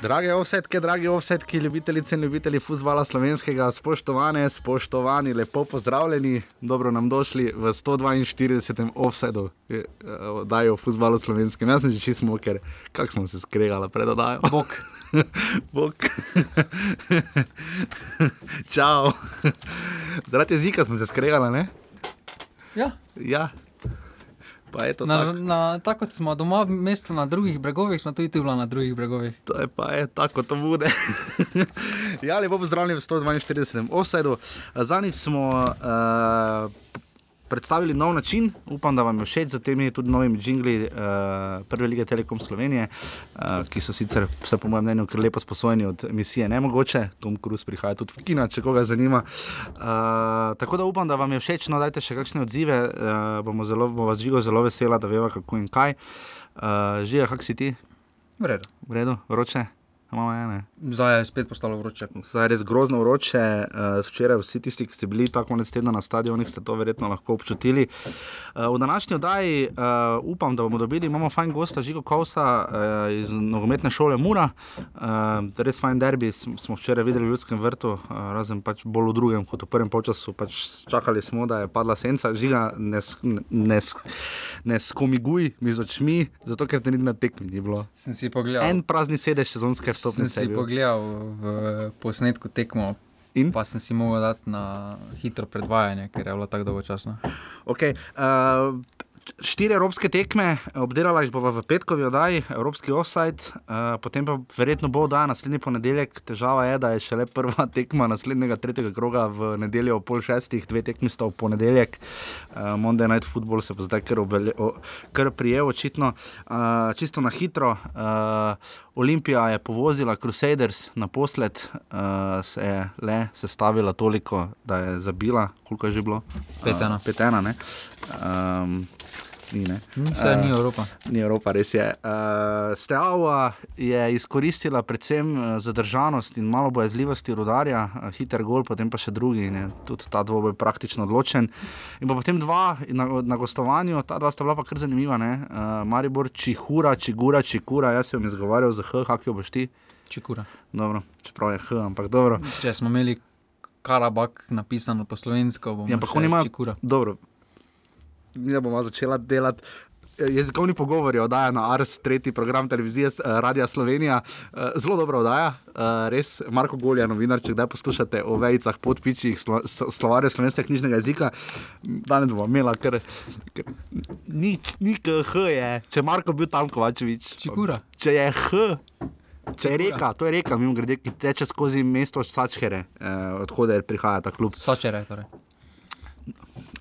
Drage offsetke, dragi offsetki, ljubitelice in ljubitelji futbola slovenskega, spoštovane, spoštovani, lepo pozdravljeni, dobro nam došli v 142. offsetu, da je o futbalu slovenskem. Jaz sem že čisto, ker kako smo se skregali pred oddajo. Bog. Bog. Čau. Zaradi jezika smo se skregali, ne? Ja. Ja. Pa je to Na, tako. na, tako kot smo doma, mesto na drugih bregovih, smo tudi tu bila na drugih bregovih. To je pa je tako, to bude. ja, lepo pozdravljeni v 142. offsetu. Zadnjič smo uh, predstavili nov način, upam, da vam je všeč, z temi tudi novimi jingli uh, Prve lige Telekom Slovenije, uh, ki so sicer, vse po mojem mnenju, kar lepo sposojeni od misije Nemogoče. Tom Cruise prihaja tudi v Kina, če koga zanima. Uh, tako da upam, da vam je všeč, no dajte še kakšne odzive, uh, bomo, zelo, bomo vas žigo zelo vesela, da veva kako in kaj. Uh, Žiga, kak si ti? V redu. V redu, vroče? Malo je, ne. Zdaj je spet postalo vroče. Zdaj je res grozno vroče. Uh, včeraj vsi tisti, ki ste bili ta konec tedna na stadionih, ste to verjetno lahko občutili. Uh, v današnji oddaji uh, upam, da bomo dobili, imamo fajn gosta, Žigo Kausa iz nogometne šole Mura. Res fajn derbi sm- smo včeraj videli v Ljudskem vrtu, razen pač bolj v drugem kot v prvem polčasu. Pač čakali smo, da je padla senca. Žiga, ne, ne, sk- ne skomiguj mi z očmi, zato ker te ni na tekmi ni bilo. Sem si pogledal, En prazni sedež sezonske sem vstopnice. si je bil. pogledal v posnetku tekmo, In? pa sem si mogel dati na hitro predvajanje, ker je bilo tako dolgočasno. Okay. Uh, štiri evropske tekme, obdelala jih bova v petkovi oddaji, evropski offside, uh, potem pa verjetno bo oddaja naslednji ponedeljek. Težava je, da je šele prva tekma naslednjega tretjega kroga v nedeljo ob pol šestih, dve tekmi sta v ponedeljek. Uh, Monday Night Football se bo zdaj kar, obele, o, kar prijel, očitno. Uh, čisto na hitro. Uh, Olimpija je povozila Crusaders naposled, uh, se je le sestavila toliko, da je zabila, koliko je že bilo? Pet ena. Uh, pet ena, ne. Um, ni, ne. Vse ni Evropa. Ni Evropa, res je. Uh, Steaua je izkoristila predvsem eh, zadržanost in malo bojazljivosti rodarja, uh, hiter gol, potem pa še drugi. in je Tudi ta dvoboj praktično odločen. In pa potem dva na, na gostovanju, ta dva sta bila pa kar zanimiva. Uh, Maribor, čihura, čigura, čikura, jaz sem izgovarjal za H, kak jo boš ti. Čikura. Dobro, čeprav je H, ampak dobro. Če smo imeli Karabak napisano po slovensko, bomo Ja, imajo- Čikura. Dobro, mi bomo začela delati. eh, Jezikovni pogovori oddaja na Ars, tretji program televizije uh, Radia Slovenija. Uh, zelo dobra oddaja, res. Marko Golja, novinar, če kdaj poslušate o vejicah, podpičjih, slo, slovarju slovenskega knjižnega jezika, danes bomo imela, ker, ker ni, ni KH, je. Če je Marko bil tam, Kovačevič. Čikura. Če je H. Če je reka, to je reka, mimo grede, ki teče skozi mesto Sačhere, eh, odhode prihaja ta klub. Sočere, torej.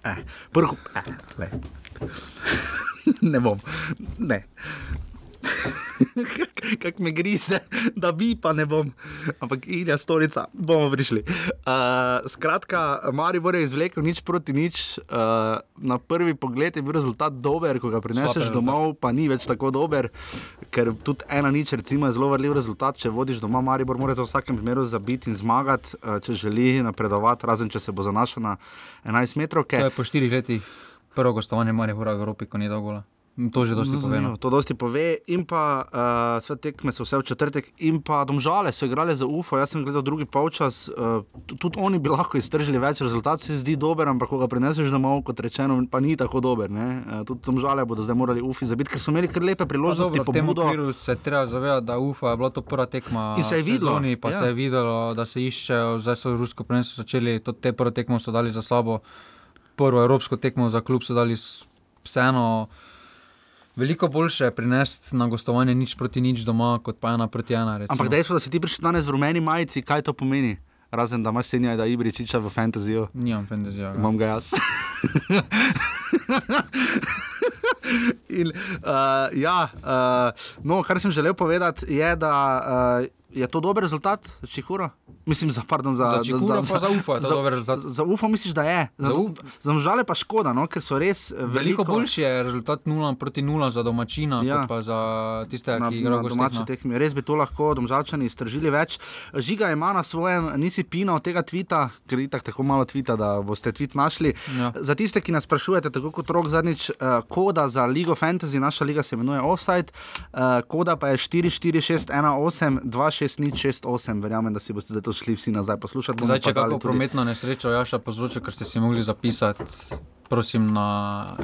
Eh, prvo, eh, ne bom, ne. Kako me grize, da bi pa ne bom, ampak Ilja Storica, bomo prišli. Uh, skratka, Maribor je izvlekel nič proti nič. Uh, na prvi pogled je bil rezultat dober, ko ga prineseš rezultat. domov, pa ni več tako dober, ker tudi ena nič, recimo, je zelo vrljiv rezultat. Če vodiš doma, Maribor mora za vsakem primeru zabiti in zmagati, uh, če želi napredovati, razen če se bo zanašal na 11 metrov. To je po štirih letih prvo gostovanje Maribora v Evropi, ko ni dolgo. To že dosti pove. no. To dosti pove. In pa uh, vse tekme so vse v četrtek, in pa domžale so igrali za UFO. Jaz sem gledal drugi polčas, uh, tudi oni bi lahko iztržili več, rezultat se zdi dober, ampak ko ga prineseš domov, kot rečeno, pa ni tako dober. Uh, tudi domžale bodo zdaj morali UFI zabiti, ker so imeli kar lepe priložnosti. v tem okviru se treba zavedati, da UFA je bila to prva tekma In se je videlo, sezoni, pa ja. se je videlo, da se iščejo, zdaj so rusko prvenstvo začeli, tudi te prvo tekmo so dali za sabo, prvo evropsko tekmo za klub so dali vseeno. Veliko boljše je prinesti na gostovanje nič proti nič doma, kot pa ena proti ena. Recimo. Ampak dejstvo, da si ti prišel danes v rumeni majici, kaj to pomeni? Razen da imaš senja, da Ibričiča v fantasyju. Nimam fantazija. Imam ga jaz. In, uh, ja, uh, no, kar sem želel povedati, je, da uh, je to dober rezultat za Čihuro? Mislim, za, pardon, za, Za za je za, dober rezultat. Za, za UFO misliš, da je. Za, Za za, za žale pa škoda, no, ker so res eh, Veliko, veliko boljši je rezultat 0 proti 0 za domačina, Ja. pa za tiste, na, ki igrajo na domači gostje. tekmi. Res bi to lahko domžalčani iztržili več. Žiga ima na svojem, nisi pinal tega tvita, ker itak tako malo tvita, da boste tvit našli. Ja. Za tiste, ki nas sprašujete, tako kot rok zadnjič, uh, koda za Ligo Fantasy, naša liga se imenuje Offside, uh, koda pa je 44618 26068. Verjamem, da si boste zato šli vsi nazaj poslušati. Zdaj, če kako tudi- prometno nesrečo Jaša povzroča, ker ste si mogli zapisati, prosim na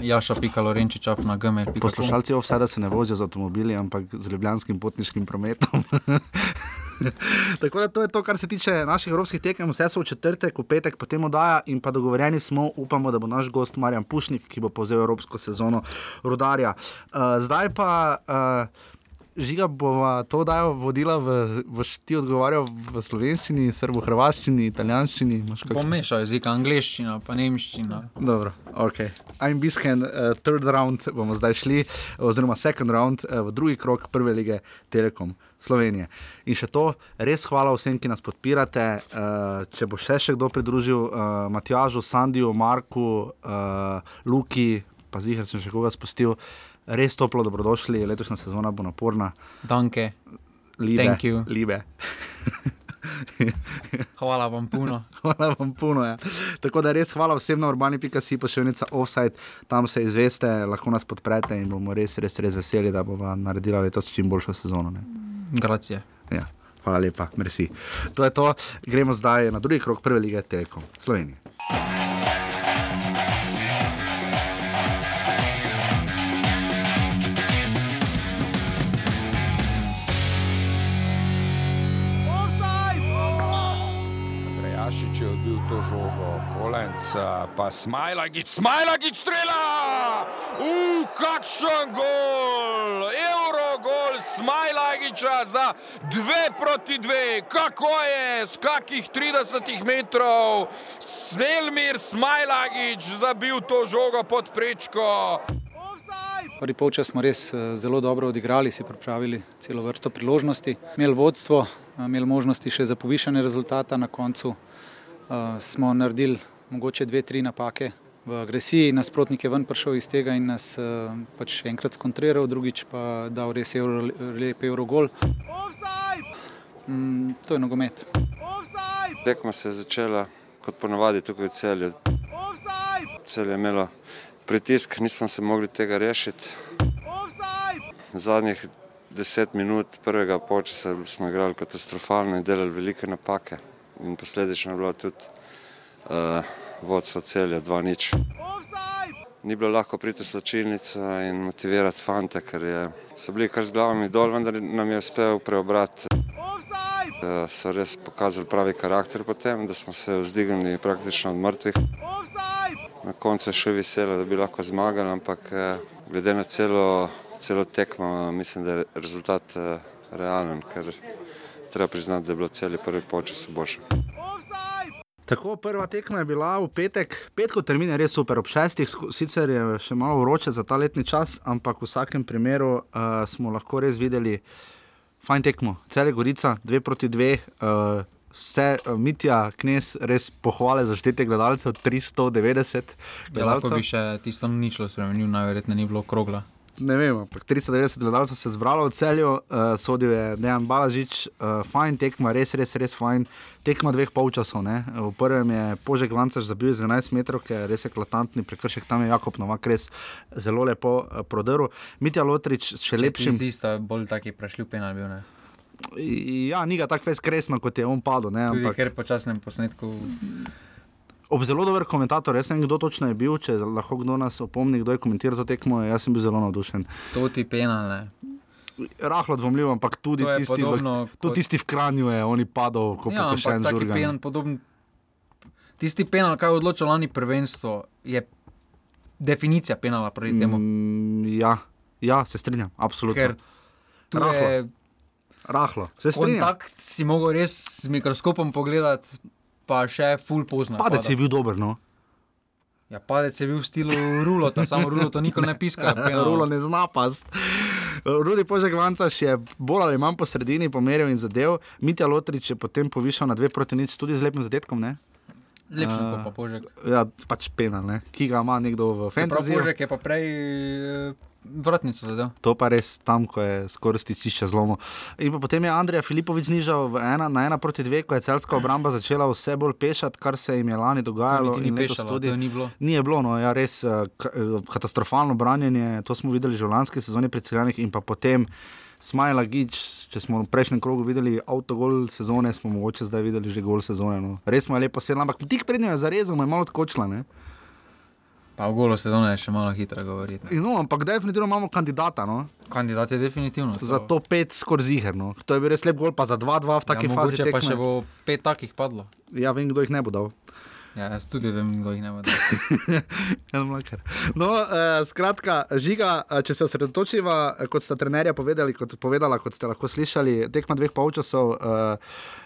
jaša.lorenčiča na gmail. Poslušalci Offside se ne vozijo z avtomobili, ampak z ljubljanskim potniškim prometom. Tako da to je to, kar se tiče naših evropskih tekem, vse so v četrtek, v petek, potem oddaja in pa dogovorjeni smo, upamo, da bo naš gost Marjan Pušnik, ki bo povzel evropsko sezono rodarja. Uh, zdaj pa. Uh, Žiga bova to dajo vodila, v, boš ti odgovarjal v slovenščini, srbo-hrvaščini, italijanščini. kakšen- Pomeša jezik, angliščina, pa nemščina. Dobro, ok. I'm Bisken, uh, third round bomo zdaj šli, oziroma second round uh, v drugi krok prve lige Telekom Slovenije. In še to, res hvala vsem, ki nas podpirate. Uh, če bo še, še kdo pridružil, uh, Matjažu, Sandiju, Marku, uh, Luki, pa zihar sem še koga spustil. Res toplo dobrodošli, letošnja sezona bo naporna, Danke, libe. Thank you. libe. hvala vam puno. Hvala vam puno. Ja. Tako da res hvala vsem na urbani.si, pošiljnica offside, tam se izveste, lahko nas podprete in bomo res, res, res veseli, da bomo naredili letos čim boljšo sezono. Ne. Gracije. Ja. Hvala lepa, merci. To je to, gremo zdaj na drugi krok prve lige Telekom Slovenije. Žogo, Kolenc pa Smajlagic, Smajlagic strela! Uf, kakšen gol! Eurogol Smajlagiča za dve proti dve. Kako je, z kakih 30 metrov Snelmir Smajlagič zabil to žogo pod prečko. Prvi polčas smo res eh, zelo dobro odigrali, si pripravili celo vrsto priložnosti, imeli vodstvo, eh, imeli možnosti še za povišanje rezultata na koncu. Uh, smo naredili mogoče dve, tri napake v agresiji, nasprotnik je ven prišel iz tega in nas uh, pač enkrat skontriral, drugič pa dal res euro, lep Eurogol. Mm, to je nogomet. Tekma se je začela kot ponavadi tukaj v celju. Celje je imelo pritisk, nismo se mogli tega rešiti. Zadnjih deset minut prvega polčasa smo igrali katastrofalno in delali velike napake. In posledično je bilo tudi vodstvo celja 2-0. Ni bilo lahko priti v slačilnico in motivirati fante, ker je, so bili kar z glavami dol, vendar nam je uspel preobrat Eh, so res pokazali pravi karakter potem, da smo se vzdignili praktično od mrtvih. Na koncu je še veselo, da bi lahko zmagali, ampak eh, glede na celo, celo tekmo mislim, da je rezultat eh, realen, treba priznati, da je bilo celje prvi počas boljše. Tako, prva tekma je bila v petek, petkov termin je res super, ob šestih, sicer je še malo vroče za ta letni čas, ampak v vsakem primeru uh, smo lahko res videli fajn tekmo. Cele Gorica, dve proti dve, uh, vse uh, Mitja, Knes, res pohvale za štete gledalcev, 390 Ja, lahko gledalcev. bi še tisto ničlo spremenil, najverjetneje ni bilo krogla. Ne vem, ampak 390 gledalcev se je zbralo v celju, uh, sodil je Dejan Balažič, uh, fajn tekma, res, res, res fajn. Tekma dveh polčasov. Ne? V prvem je Požek Vancaš zabil z 11 metrov, ki je res eklatantni prekršek, tam je Jakob Novak res zelo lepo uh, prodrl. Mitja Lotrič še lepšim. Zdi se, bolj taki prešljiv penal bil. Ne? Ja, ni ga tako fez kresno, kot je on padel. Ne? Tudi Ampak ker počasnem posnetku. Ob zelo dober komentator, jaz ne vem, kdo točno je bil, če lahko kdo nas opomni, kdo je komentiral to tekmo, jaz sem bil zelo navdušen. To ti penal. Ne? Rahlo dvomljiv, ampak tudi je tisti, v, podobno tudi kot- tisti v Kranju je, on je padel, kot Ja, pa še en penal, podoben. Tisti penal, kaj je odločil lani prvenstvo, je definicija penala proti temu. Mm, ja, ja, se strinjam, absolutno. Ker tu Rahlo. je Rahlo, se strinjam. kontakt, si mogel res z mikroskopom pogledati, pa še full pozno. Padec pada. je bil dober, no. Ja, padec je bil v stilu rulota, samo rulo to nikoli ne piska. penala. Rulo ne zna past. Rudi Požek Vancaš je bolj ali manj po sredini pomeril in zadev, Mitja Lotrič je potem povišal na dve proti nič, tudi z lepim zadetkom. Ne? Lepši Eh, kot pa Požek. Ja, pač pena, ne? ki ga ima nekdo v Prav fantasy. Požek je pa prej eh, vratnico zadev. To pa res tam, ko je skoraj stičišče zlomo. In potem je Andrej Filipovič znižal ena, na ena proti dve, ko je celska obramba začela vse bolj pešati, kar se jim je lani dogajalo. ni pešalo, tudi. ni bilo. Ni bilo, no, ja, res eh, eh, katastrofalno branjenje. To smo videli že v lanski sezoni pri Celjanih in pa potem Smajla Gič. Če smo v prejšnjem krogu videli avtogol sezone, smo mogoče zdaj videli že gol sezone. No. Res je lepo sedel, ampak tik pred njo je zarezal, mu je malo skočila. Pa v golo sezone je še malo hitro govoriti. ne. In No, ampak definitivno imamo kandidata. No. Kandidat je definitivno. Za to pet skoraj zigerno. To je bil res lep gol, pa za 2-2 v taki ja, fazi. mogoče pa še bo pet takih padlo. Ja, vem, kdo jih ne bo dal. Ja, jaz tudi vem, kdo jih ne bo. dal. Mlakar. No, eh, skratka, žiga, eh, če se osredotočiva, eh, kot sta trenerja povedali, kot, povedala, kot ste lahko slišali, tekma dveh polčasov. Eh, eh,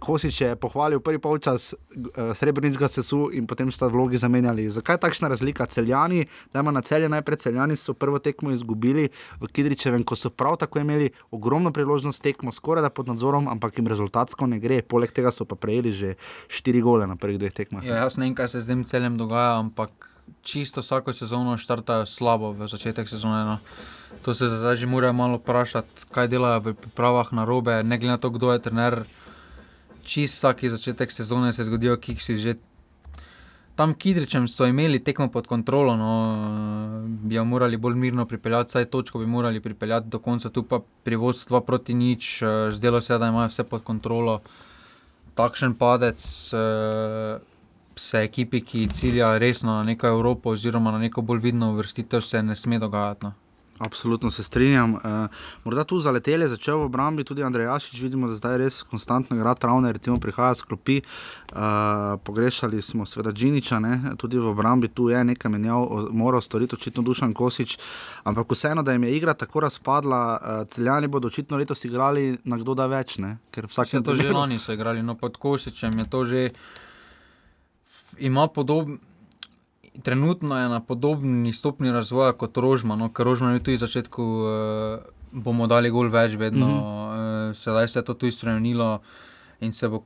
Kosič je pohvalil prvi polčas, eh, srebrnič ga sesu in potem sta vlogi zamenjali. Zakaj takšna razlika? Celjani, da ima na celje najprej celjani, so prvo tekmo izgubili v Kidričevem, ko so prav tako imeli ogromno priložnost tekmo, skoraj da pod nadzorom, ampak jim rezultatsko ne gre. Poleg tega so pa prejeli že štiri gole na prvih dveh tekmah. Ja, jaz ne vem, kaj se z tem celem dogaja, ampak čisto vsako sezono štartajo slabo v začetek sezone. No. To se zdaj že morajo malo vprašati, kaj delajo v pripravah na robe, ne glede na to, kdo je trener. Čist vsaki začetek sezone se zgodijo kiksi že. Tam Kidričem so imeli tekmo pod kontrolo, no, bi jo morali bolj mirno pripeljati, vsaj točko bi morali pripeljati do konca, tu pa pri vodstvu 2 proti nič, eh, zdelo se da imajo vse pod kontrolo. Takšen padec eh, se ekipi, ki cilja resno na neko Evropo oziroma na neko bolj vidno uvrstitev, se ne sme dogajati. No. Absolutno se strinjam. Uh, morda tu zaletel je začel v obrambi tudi Andrej Jašič, vidimo, da zdaj res konstantno igra travne, recimo prihaja sklopi. Uh, pogrešali smo seveda Džiniča, ne? tudi v obrambi tu je nekaj menjav, moral storiti očitno Dušan Kosič, ampak vseeno, da jim je igra tako razpadla, uh, celjani bodo očitno letos igrali na kdo da več, ne? ker vsak Vse to že lani so igrali, no pod Kosičem je to že. Ima podoben. Trenutno je na podobni stopni razvoja kot Rožman, no, ker Rožman je tudi v začetku, uh, bomo dali gol več, vedno, mm -hmm. uh, sedaj se je to tudi spremenilo in se bo,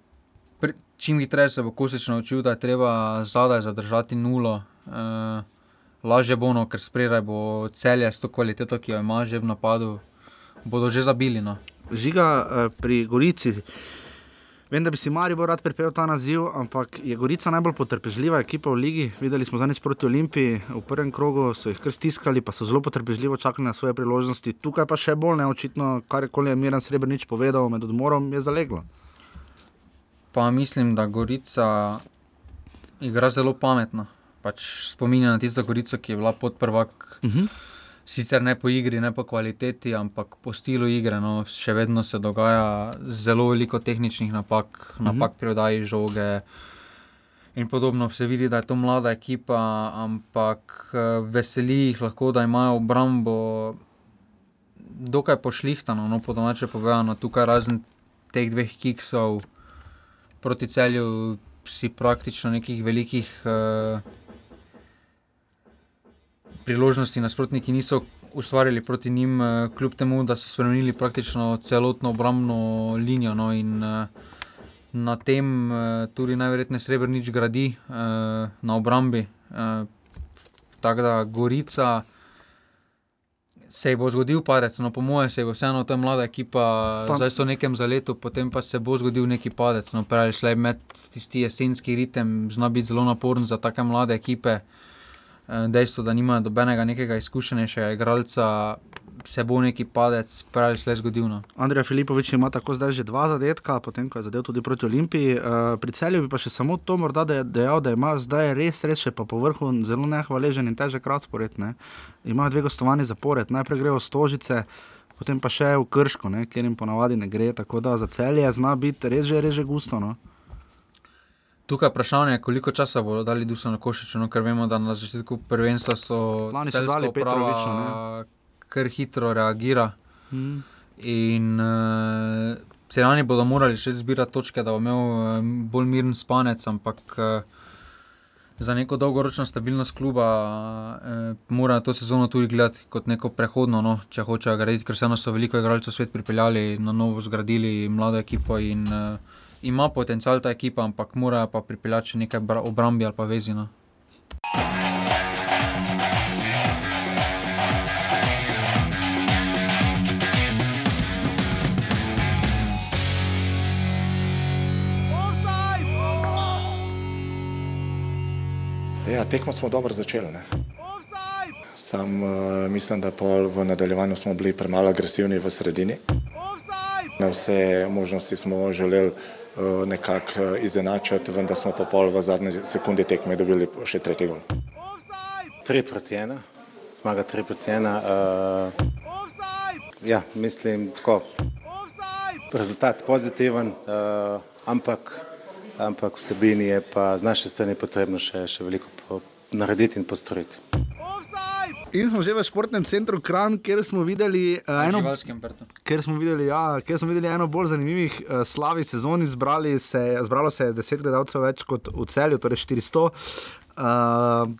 pri, čim hitreje se bo Kosič naučil, da je treba zadaj zadržati nulo. Uh, lažje bo, no, ker spredaj bo celje s to kvaliteto, ki jo ima že v napadu, bodo že zabili. No. Žiga uh, pri Gorici. Vem, da bi si Marijo rad pripeljal ta naziv, ampak je Gorica najbolj potrpežljiva ekipa v ligi. Videli smo zadnjič proti Olimpiji, v prvem krogu so jih kar stiskali, pa so zelo potrpežljivo čakali na svoje priložnosti. Tukaj pa še bolj neočitno, kar je Miren Srebrenic povedal med odmorom, je zaleglo. Pa mislim, da Gorica igra zelo pametno. Pač spominja na tisto Gorico, ki je bila podprvak. Uh -huh. Sicer ne po igri, ne po kvaliteti, ampak po stilu igre. No, še vedno se dogaja zelo veliko tehničnih napak, napak pri oddaji žoge. In podobno se vidi, da je to mlada ekipa, ampak eh, veseli jih lahko, da imajo obrambo dokaj pošlihtano, no po domače povedano, tukaj razen teh dveh kiksov proti celju, si praktično nekih velikih uh, priložnosti nasprotniki niso ustvarjali proti njim, uh, kljub temu, da so spremenili praktično celotno obrambno linijo. No, in, uh, Na tem uh, tudi najverjetneje srebrnič gradi uh, na obrambi. Uh, Tako da Gorica se bo zgodil padec, no po mojem se je vseeno ta mlada ekipa, Pa- zdaj so v nekem zaletu, potem pa se bo zgodil neki padec. No, pravi, šle med tisti jesenski ritem, zna biti zelo naporen za take mlade ekipe. Eh, Dejstvo, da nimajo dobenega nekega izkušenejšega igralca, se bo neki padec, pravi, šle zgodil. No. Andrej Filipovič ima tako zdaj že dva zadetka, potem ko je zadev tudi proti Olimpiji. Uh, pri celju bi pa še samo to morda de- dejal, da ima zdaj res, res še pa povrhu zelo nehvaležen in težek razpored. Ne? Imajo dve gostovani zapored, najprej grejo Stožice. Potem pa še v Krško, ne, kjer jim ponavadi ne gre, tako da za celje zna biti res že, res že gusto. No. Tukaj je vprašanje, koliko časa bodo dali Dusanu Košiču, no, ker vemo, da na začetku prvenstva so Lani celjska dali Petroviču, kar hitro reagira. Hmm. In uh, celjani bodo morali še zbirati točke, da bo imel uh, bolj miren spanec, ampak uh, za neko dolgoročno stabilnost kluba eh, mora to sezono tudi gledati kot neko prehodno, no, če hočejo graditi, ker vseeno so veliko igralcev svet pripeljali, na novo zgradili mlado ekipo in eh, ima potencial ta ekipa, ampak mora pa pripeljati še nekaj bra- obrambi ali pa vezina. Ja, tekmo smo dobro začeli. Ne? Sam uh, mislim, da pol v nadaljevanju smo bili premalo agresivni v sredini. Na vse možnosti smo želeli uh, nekako uh, izenačiti, vendar smo pa pol v zadnji sekundi tekme dobili še tretji gol. 3 proti 1, zmaga 3 proti 1. Uh, ja, mislim, tako. Rezultat pozitiven, uh, ampak, ampak vsebini je pa z naše strani potrebno še, še veliko po, narediti in postoriti. In smo že v športnem centru Kran, kjer smo videli uh, eno. Ker smo, videli, ja, ker smo videli eno bolj zanimivih uh, slavi sezoni, zbrali se, zbralo se je 10 gledalcev več kot v celju, torej 400. Uh,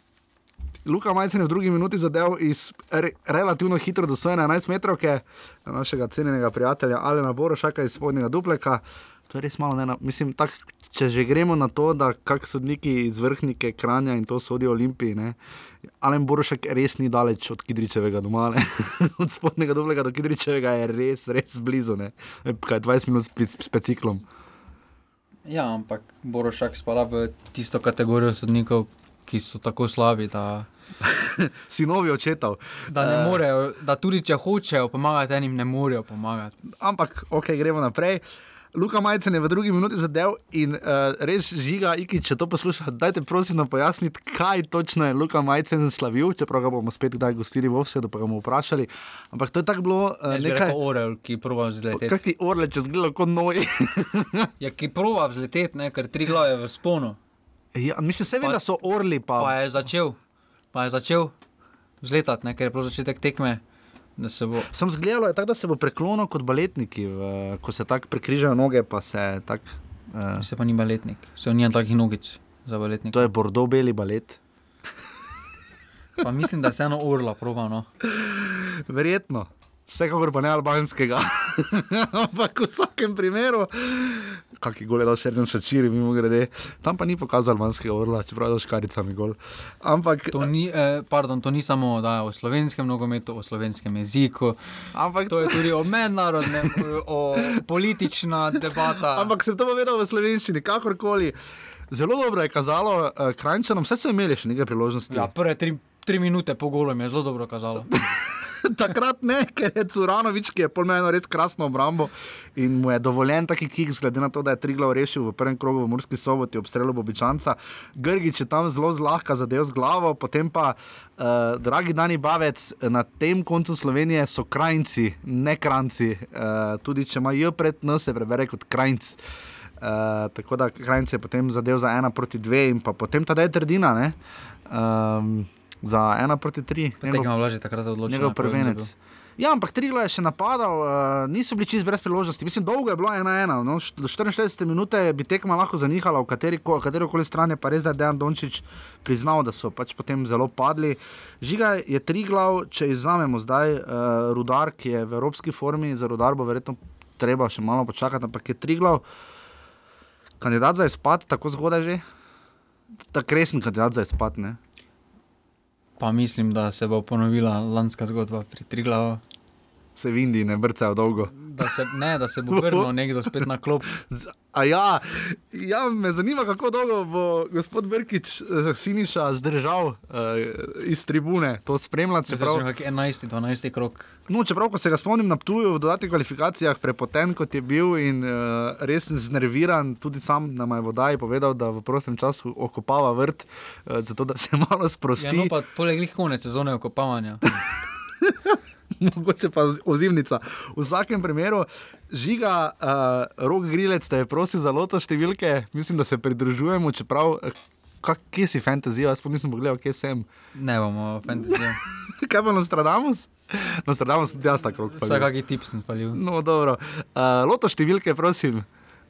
Luka Majcen je v drugi minuti zadev iz re, relativno hitro dosojene 11 metrov, našega cenjenega prijatelja Alena Borošaka iz spodnjega dupleka. To je res malo ne, mislim, tak, če že gremo na to, da kak sodniki iz vrhnike kranja in to sodijo Olimpiji. Ne, Alen Borošek res ni daleč od Kidričevega doma, ne? od spodnjega dupleka do Kidričevega je res, res blizu, ne? kaj 20 minut s speciklom. Ja, ampak Borošak spada v tisto kategorijo sodnikov, ki so tako slabi, da, Sinovi očetov. da, ne morejo, da tudi če hočejo pomagati, enim ne morejo pomagati. Ampak, ok, gremo naprej. Luka Majcen je v drugi minuti zadev in uh, res žiga, Iki, če to poslušate, dajte prosim nam pojasniti, kaj točno je Luka Majcen slavil, čeprav ga bomo spet kdaj gostili v vse, da pa ga bomo vprašali. Ampak to je tako bilo uh, Ne, nekaj. orel, ki prova vzleteti. Kakšni orle, če zgleda kot noji. Ja, ki prova vzleteti, ne, ker tri glave v sponu. ja, mislim, seveda Pa- so orli, pa. Pa je začel, pa je začel vzletati, ne, ker je bilo začetek tekme. Se bo. Sem zgledal, tako da se bo preklonil kot baletniki, v, ko se tako prekrižajo noge, pa se tako. Uh, Se pa ni baletnik, se nima takih nogic za baletnik. to je bordo-beli balet. Pa mislim, da je vseeno urla, proba. No. Verjetno. Vsekakor pa ne albanskega. Ampak v vsakem primeru, kakšen gol je dal še en ščiri, mimo grede. Tam pa ni pokazal albanskega orla, čeprav je dal škaricami gol. Ampak, To, ni, eh, pardon, to ni samo da, o slovenskem nogometu, o slovenskem jeziku, ampak, to je tudi o mednarodnem, o politična debata. ampak sem to povedal v slovenščini, kakorkoli. Zelo dobro je kazalo uh, Krajčanom, vse so imeli še nekaj priložnosti. ja, prve tri, tri minute po golu je zelo dobro kazalo. Takrat ne, ker je Curanovič, ki je polno res krasno obrambo in mu je dovoljen taki kik, glede na to, da je Triglav rešil v prvem krogu v Murski soboti ob strelu Bobičanca. Grgič je tam zelo zlahka zadev z glavo, potem pa, uh, dragi Dani Bavec, na tem koncu Slovenije so krajci, ne kranci. Uh, tudi če ima J pred N, se prebere kot krajc. Uh, tako da krajc je potem zadev za ena proti dve in potem ta dej trdina, ne? Um, za ena proti tri. Njegov- Tekma je bila že takrat odločena. njegov prvenec. Ja, ampak Triglo je še napadal, uh, niso bili čist brez priložnosti. Mislim, dolgo je bilo ena ena. No, št- do 64 minut bi tekma lahko zanihala, v kateri, katero koli stran je pa res, da je Dejan Dončić priznal, da so pač potem zelo padli. Žiga je Triglav, če izzamemo zdaj uh, rudar, ki je v evropski formi, za rudar bo verjetno treba še malo počakati, ampak je Triglav kandidat za izpad, tako zgodaj že. Tako resen kandidat za izpad, ne? Pa mislim, da se bo ponovila lanska zgodba pri Triglavu. Se vindi, ne brcajo dolgo. Da se, ne, da se bo vrnil nekdo spet na klop. A ja, ja, me zanima, kako dolgo bo gospod Brkič, eh, Siniša, zdržal uh, iz tribune to spremljati. Čeprav... Čeprav, 11, 12 krok. no, čeprav, ko se ga spomnim na Ptuju v dodatnih kvalifikacijah, prepoten kot je bil in uh, res znerviran, tudi sam na moj vodaji povedal, da v prostem času okopava vrt, uh, zato da se malo Ja, sprosti. no, pa poleg njih konec sezone okopavanja. mogoče pa oz- ozimnica. V vsakem primeru, žiga, uh, rok grilec, da je prosil za loto številke, mislim, da se pridružujemo, čeprav. eh, Kak, kje si fantazijo, jaz pa nisem pogledal, kje sem. Ne bomo fantazijo. Kaj pa Nostradamus? Nostradamus, tudi jaz tako rok. Vsakaki tip sem palil. No, dobro. Uh, loto številke, prosim.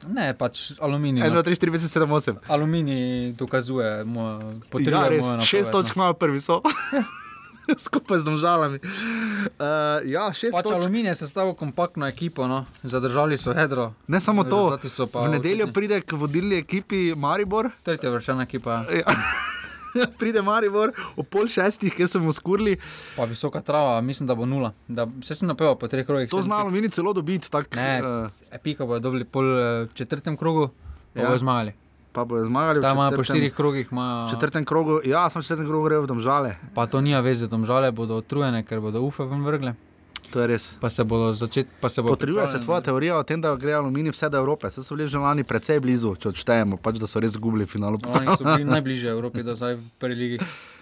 Ne, pač aluminij. 1, no. 2, 3, 4, 5, 7, 8. Aluminij dokazuje, moja, Ja, potrjuje res, šest napoved, točk no. imajo prvi so. Skupaj z domžalami. Uh, ja, šest Pač točk. aluminij je sestavil kompaktno ekipo, no. zadržali so hedro. Ne samo to, v nedeljo očitni. pride k vodilni ekipi Maribor. Tretja vršena ekipa, Ja. pride Maribor ob pol šestih, kjer smo skurili. pa visoka trava, mislim, da bo nula. Da, se sem napeval po treh krogih. To pik. mini celo dobiti. Tak, Ne, uh, epika bojo dobili pol eh, četrtem krogu, pa Ja. bojo zmagali. Pa bojo zmagali. Tam imajo po štirih krogih, imajo, V četrtem krogu, ja, sem v četrtem krogu v domžale. pa to nija veze, tam žale bodo utrujene, ker bodo ufe ven vrgle. To je res. Pa se bodo začeti, pa se bodo. Potrjuje se tvoja teorija o tem, da gre aluminij vse do Evrope. Se so bili že lani precej blizu, če odštejemo, pač, da so res izgubili finalu. Oni so bili najbližje Evropi, da zdaj v prvi ligi.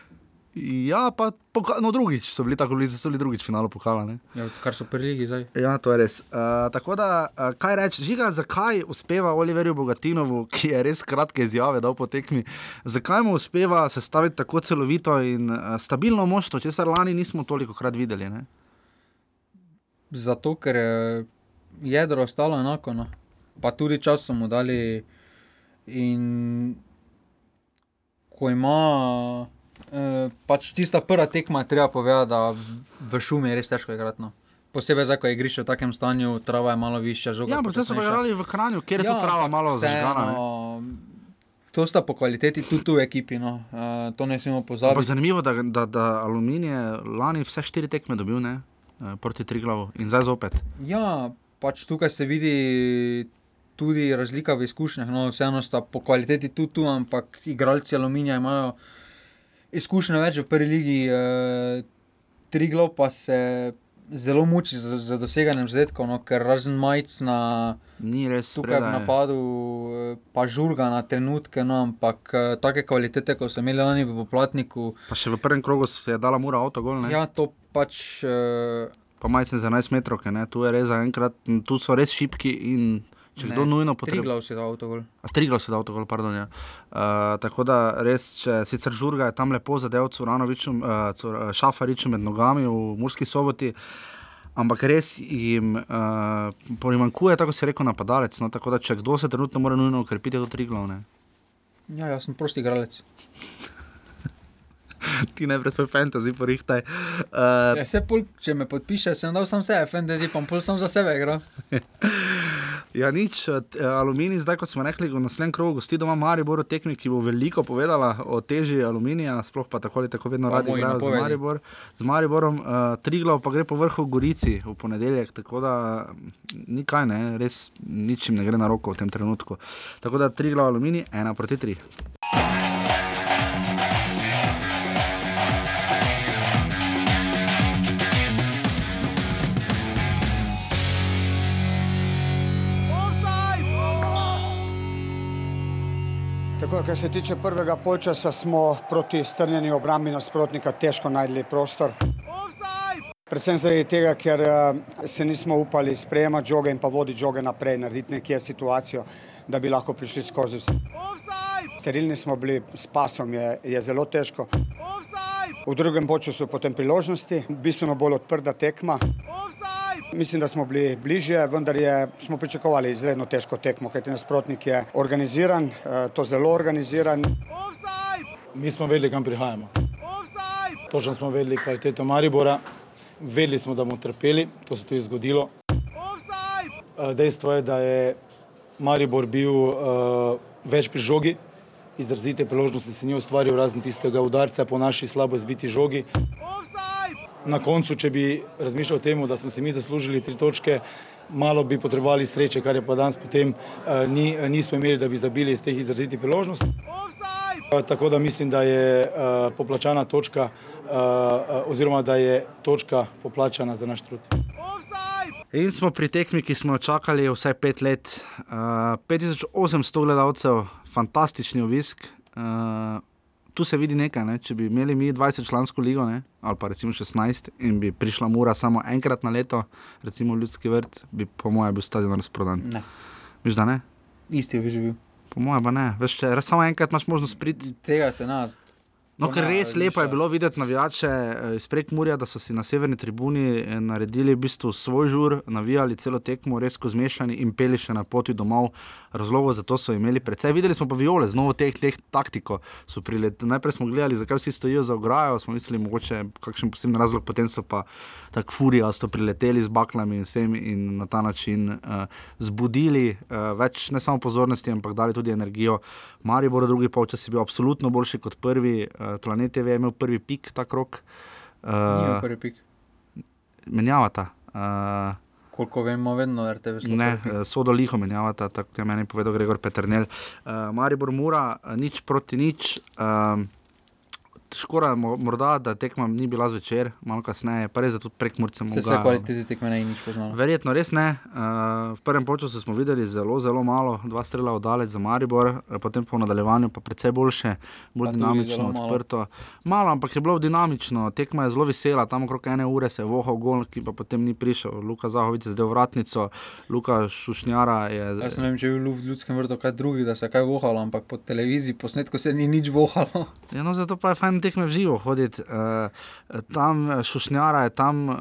Ja, pa poka- no, drugič so bili tako blizu, so bili drugič finalu pokala. Ne? Ja, kar so v prvi ligi zdaj. Ja, to je res. Uh, tako da, uh, kaj reči, žiga, zakaj uspeva Oliverju Bogatinovu, ki je res kratke izjave dal po tekmi, zakaj mu uspeva sestaviti tako celovito in uh, stabilno moštvo, česar lani nismo toliko krat videli. Ne? Zato, ker je jedro ostalo enako, no. pa tudi čas so mu dali. In ko ima eh, pač tista prva tekma, treba povedati, da v- šumi je res težko igrati. No. Posebej zdaj, ko je igrišče v takem stanju, trava je malo višja, žoga. Ja, ampak zdaj so počasnejša. igrali v Kranju, kjer je ja, to trava ampak malo zažgana. ne. To sta po kvaliteti tudi tu v ekipi, no. uh, to ne smemo Ampak pozabiti. zanimivo, da, da, da Aluminij je lani vse štiri tekme dobil ne? Eh, proti Triglavu in zdaj zopet. Ja, pač tukaj se vidi tudi razlika v izkušnjah. No, vseeno sta po kvaliteti tudi tu, ampak igralci aluminija imajo izkušnje več v prvi ligi. Eh, Triglav pa se zelo muči z, z doseganjem zadetkov, no, ker razen majc na tukaj v spredaj. napadu, eh, pa žurga na trenutke, no, ampak eh, take kvalitete, kot so imeli lani v poplatniku, Pa še v prvem krogu se je dala mura avto gol. ne? ja, to pač. Eh, Pa majcen za 11 metrov, tu je res zaenkrat, tu so res šipki in če kdo nujno potrebuje. Triglav si dal avtogol. A Triglav se da avto gol, pardon. Ja. Uh, tako da res, če sicer žurga je tam lepo zadev Curanoviču, uh, Cur, Šafariču med nogami v Murski soboti. Ampak res jim uh, primankuje, tako se rekel, napadalec. No, tako da, če kdo se trenutno mora nujno ukrepiti, to tri glavne. Ja, jaz sem prosti igralec. Ti najprej svoj fantasy porihtaj. Uh, Ja, pol, če me podpiše, sem dal sam sebe, fantasy, pa pol sem za sebe igral. ja, nič, uh, aluminij, zdaj kot smo rekli, v naslednjem krogu gosti doma Maribor, tekmi, ki bo veliko povedala o teži aluminija, sploh pa tako ali tako vedno radi igrajo z. Maribor, z Mariborom. Uh, Triglav pa gre po vrhu Gorici v ponedeljek, tako da mm, ni kaj, ne, res ničim ne gre na roko v tem trenutku. Tako da Triglav aluminij, ena proti tri. Tako, kar se tiče prvega polčasa, smo proti strnjeni obrambi nasprotnika težko najdli prostor. Predvsem zaradi tega, ker eh, se nismo upali sprejemati žoge in pa voditi žoge naprej, narediti nekje situacijo, da bi lahko prišli skozi. Sterilni smo bili, s pasom je, je zelo težko. V drugem polčasu potem priložnosti, bistveno bolj odprta tekma. Mislim, da smo bili bližje, vendar je, smo pričakovali izredno težko tekmo, kajti nasprotnik je organiziran, eh, to zelo organiziran. Mi smo vedeli, kam prihajamo. Točno smo vedeli kvaliteto Maribora, vedeli smo, da bomo trpeli, to se tudi zgodilo. Eh, Dejstvo je, da je Maribor bil uh, več pri žogi, izrazite priložnosti si ni ustvaril, razen tistega udarca po naši slabo izbiti žogi. Na koncu, če bi razmišljal o tem, da smo si mi zaslužili tri točke, malo bi potrebovali sreče, kar je pa danes potem uh, ni, nismo imeli, da bi zabili iz teh izrazitih priložnosti. Tako da mislim, da je uh, poplačana točka, oziroma da je točka poplačana za naš trud. In smo pri tekmi, ki smo jo čakali vsaj pet let. Uh, 5800 gledalcev, fantastični obisk. Uh, tu se vidi nekaj, ne? če bi imeli mi 20 člansko ligo, ne? ali pa recimo 16, in bi prišla mura samo enkrat na leto, recimo ljudski vrt, bi po mojem bil stadion razprodan. Ne. Viš da ne? Isti je že bil. Po mojem pa ne. Veš, če samo enkrat imaš možnost priti. Tega se nas. No, ker res lepo je ništa. bilo videti navijače eh, iz Prekmurja, da so si na severni tribuni eh, naredili v bistvu svoj žur, navijali celo tekmo, res ko zmešani in peli še na poti domov. Razlogov za to so imeli precej. Videli smo pa viole z novo teh, teh taktiko. So prilet- Najprej smo gledali, zakaj vsi stojijo za ograjo, smo mislili, mogoče kakšen poseben razlog, potem so pa tako furijasto prileteli z baklami in vsem in na ta način uh, zbudili uh, več ne samo pozornosti, ampak dali tudi energijo. Maribor, drugi polčas je bil absolutno boljši kot prvi, uh, Planet TV je imel prvi pik ta krok. Ni Uh, prvi pik. menjavata. Uh, Koliko vemo, vedno RTV slabo. Ne, eh, sodo liho menjavata, tako je meni povedal Gregor Peternel. Uh, Maribor mora nič proti nič. Um, Škoda morda, da tekma ni bila zvečer, malo kasneje, pa res tudi prek Murca Se vse kvalitete tekme ne nič poznalo. Verjetno res ne. Uh, v prvem času smo videli zelo, zelo malo, dva strela oddalec za Maribor, eh, potem po nadaljevanju pa precej boljše, bolj Pa dinamično, zelo malo. odprto. Malo, ampak je bilo dinamično, tekma je zelo vesela, tam okrog ene ure se je vohal gol, ki pa potem ni prišel. Luka Zahovic je zdaj vratnico, Luka Šušnjara je. Jaz ne vem, če je bil v ljudskem vrtu kaj drugih, da se je kaj vohalo, ampak po televiziji, posnetku se ni nič vohalo. Ja, no, zato pa je fajn tekme v živo hoditi. Uh, tam eh, Šušnjara je tam uh,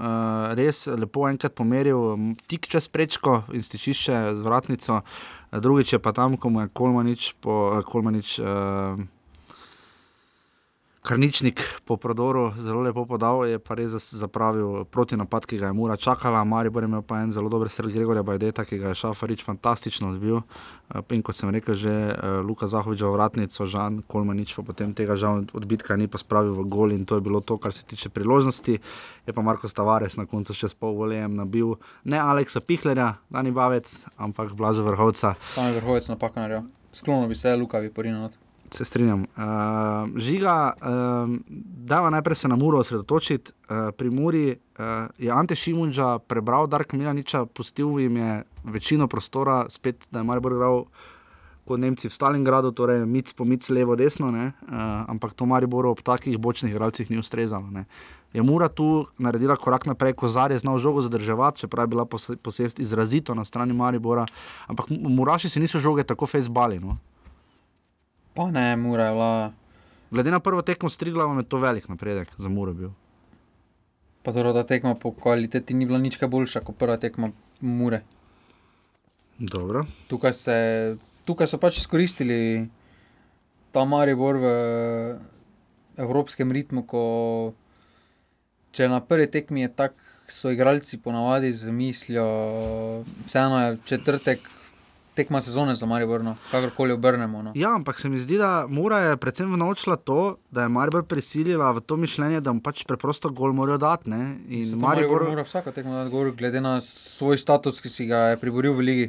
res lepo enkrat pomeril, tik čez prečko in stičišče z vratnico, eh, drugič je pa tam, ko mu je Kolmanič, po, eh, Kolmanič uh, Karničnik po prodoru zelo lepo podal, je pa res zapravil proti napad, ki ga je Mura čakala. Maribor je imel pa en zelo dober sred Gregorja Bajdeta, ki ga je Šafarič fantastično odbil. Eh, In kot sem rekel, že uh, Luka Zahovič v vratnico, Žan Kolmanič pa potem tega žal odbitka ni pa spravil v gol in to je bilo to, kar se tiče priložnosti. Je pa Marko Stavares na koncu še s pol volejem nabil ne Aleksa Pihlerja, Dani Bavec, ampak Blaža Vrhovca. Tam je vrhovec napaka naredil. Sklonil bi se, Luka bi porinil. Se strinjam. Uh, žiga, uh, dava najprej se na Muro osredotočiti. Uh, pri Muri uh, je Ante Šimunča prebral Dark Milaniča, pustil jim je večino prostora, spet da je Maribor igral kot Nemci v Stalingradu, torej mic po mic, levo, desno, uh, ampak to Mariboru ob takih bočnih igralcih ni ustrezalo. Ne? Je Mura tu naredila korak naprej, Kozar je znal žogo zadrževati, čeprav je bila pose- posest izrazito na strani Maribora, ampak Muraši se niso žoge tako fejsbali. No? Pa ne, mora je bila. Glede na prvo tekmo s Triglavom je to velik napredek za Muro bil. Pa dobro, ta tekma po kvaliteti ni bila nič boljša kot prva tekma Mure. Dobro. Tukaj, se, tukaj so pač izkoristili ta Maribor v evropskem ritmu, ko če na prvi tekmi je tako, so igralci ponavadi z mislijo, vseeno je četrtek tekma sezone za Maribor, no, kakorkoli obrnemo. No. Ja, ampak se mi zdi, da Mura je predvsem naučila to, da je Maribor prisilila v to mišljenje, da mu pač preprosto gol morajo dati. ne. In Zato Maribor Maribor, mora vsako tekmo dati gor, glede na svoj status, ki si ga je priboril v ligi.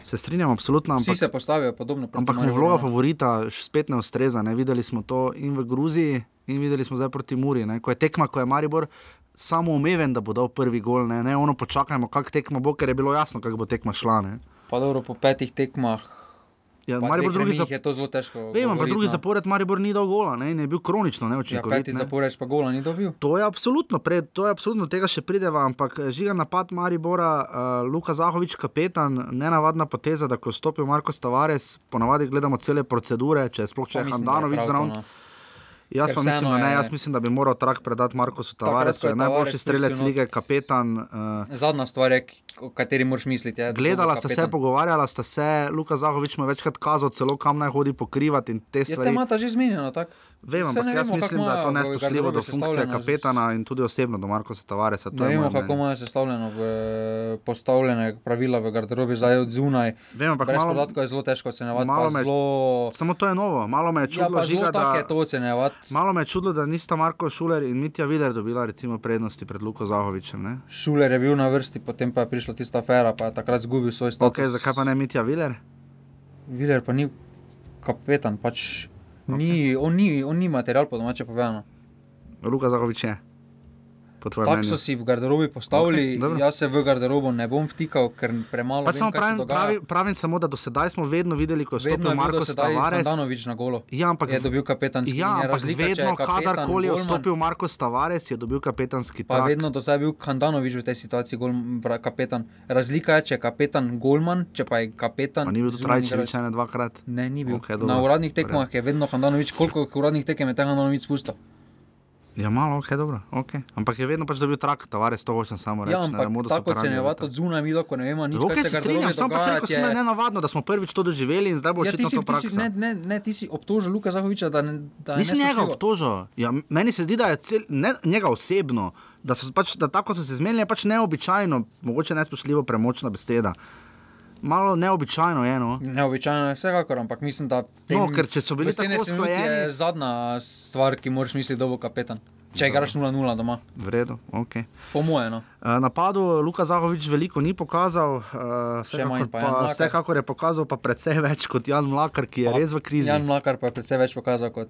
se strinjam, absolutno. Vsi Ampak, se postavijo podobno. ampak mu Mariboru, vloga no. favorita š- spet ne ustreza. Ne. Videli smo to in v Gruziji, in videli smo zdaj proti Muri. Ne. Ko je tekma, ko je Maribor samo umeven, da bo dal prvi gol, ne, ne ono počakajmo, kak tekma bo, ker je bilo jasno, kako bo tekma šla. Ne. Pa dobro, po petih tekmah. Ja, Maribor drugi remijih za- je to zelo težko. Vem, ampak govoriti, drugi no. zapored Maribor ni dal gola ne, in je bil kronično Ja, neučinkovit. peti ne. zapored pa gola ni dobil. To je absolutno, pred, to je absolutno tega še prideva, ampak eh, žiga napad Maribora, uh, Luka Zahovič, kapetan, nenavadna poteza, da ko je stopil Marko Stavares, ponavadi gledamo cele procedure, če je sploh če je Handanovič zraven. no. Jaz pa mislim, ne, je- jaz mislim, da bi moral trak predati Markosu Tavaresu, ko je najboljši strelec lige, kapetan. Uh, Zadnja stvar, je, o kateri moraš misliti. Da bo Gledala sta se, pogovarjala sta se, Luka Zahovič mu je večkrat kazal, celo kam naj hodi pokrivati in te Je stvari. tema ta že zmenjena, tako? Vem, ampak jaz mislim, da je to nespoštljivo do funkcije kapetana in tudi osebno do Markosa Tavaresa. Ne vemo, kako imajo sestavljeno v postavljene pravila v garderobi, zdaj od zunaj. Vem, ampak Brez malo- podatkov je zelo težko ocenjevati. me- Zelo... Samo to je novo, malo me je Ja, čudilo, zelo žiga, tako je da, to ocenjevati. malo me je čudilo, da nista Marko Šuler in Mitja Viler dobila recimo prednosti pred Luko Zahovičem. Ne? Šuler je bil na vrsti, potem pa je prišla tista afera, pa je takrat izgubil svoj status. Okay, zakaj pa ne Mitja Viler? Viler pa ni kapetan, pač ni, on, ni, on ni material po domače povedano. Luka Zahovič je. Tako so si v garderobi postavili, okay, dobro. jaz se v garderobo ne bom vtikal, ker premalo Pač vem, samo pravim, pravi, pravim samo, da do sedaj smo vedno videli, ko je stopil Marko Tavares. Handanovič na golo. Ja, ampak, je dobil kapetanski ja, ampak razlika, vedno, kadarkoli je vstopil Marko Tavares, je dobil kapetanski Pa tak. vedno do zdaj je bil Handanovič v tej situaciji gol, bra, kapetan. Razlika je, če je kapetan Golman, če pa je kapetan. Pa ni bil tudi zunanji Rajčevič igralec. ene dvakrat. Ne, ni bil. Okay, dobro. na uradnih tekmah je vedno Handanovič, koliko uradnih tekem je ta Handanovič spustil. Ja, malo, ok, dobro. Okay. Ampak je vedno pač dobil trak, Tavares, to hočem samo reči. Ja, ampak tako ocenjevati od zunaj, mi doko ne vemo nič. Ok, kaj se strinjam, samo pač rekel sem, da je nenavadno, da smo prvič to doživeli in zdaj bo Ja, očitno si, to si, praksa. ne, ne, ne, ti si obtožil Luka Zahoviča, da ne. Da je Nisem njega obtožil. Ja, meni se zdi, da je cel, ne, njega osebno, da, so pač, da tako so se zmenili, je pač neobičajno, mogoče nespoštljivo premočna beseda. Malo neobičajno je. No. Neobičajno je vsekakor, ampak mislim, da No, ker če so bili tako usklajeni- Je zadnja stvar, ki moraš misliti, da bo kapetan. Če igraš 0-0 doma, V redu, ok. po mojem. No. Uh, napadu Luka Zahovič veliko ni pokazal, Še vsekakor, pa pa, vsekakor je pokazal pa precej več kot Jan Mlakar, ki je Pa res v krizi. Jan Mlakar pa je predvsej več pokazal kot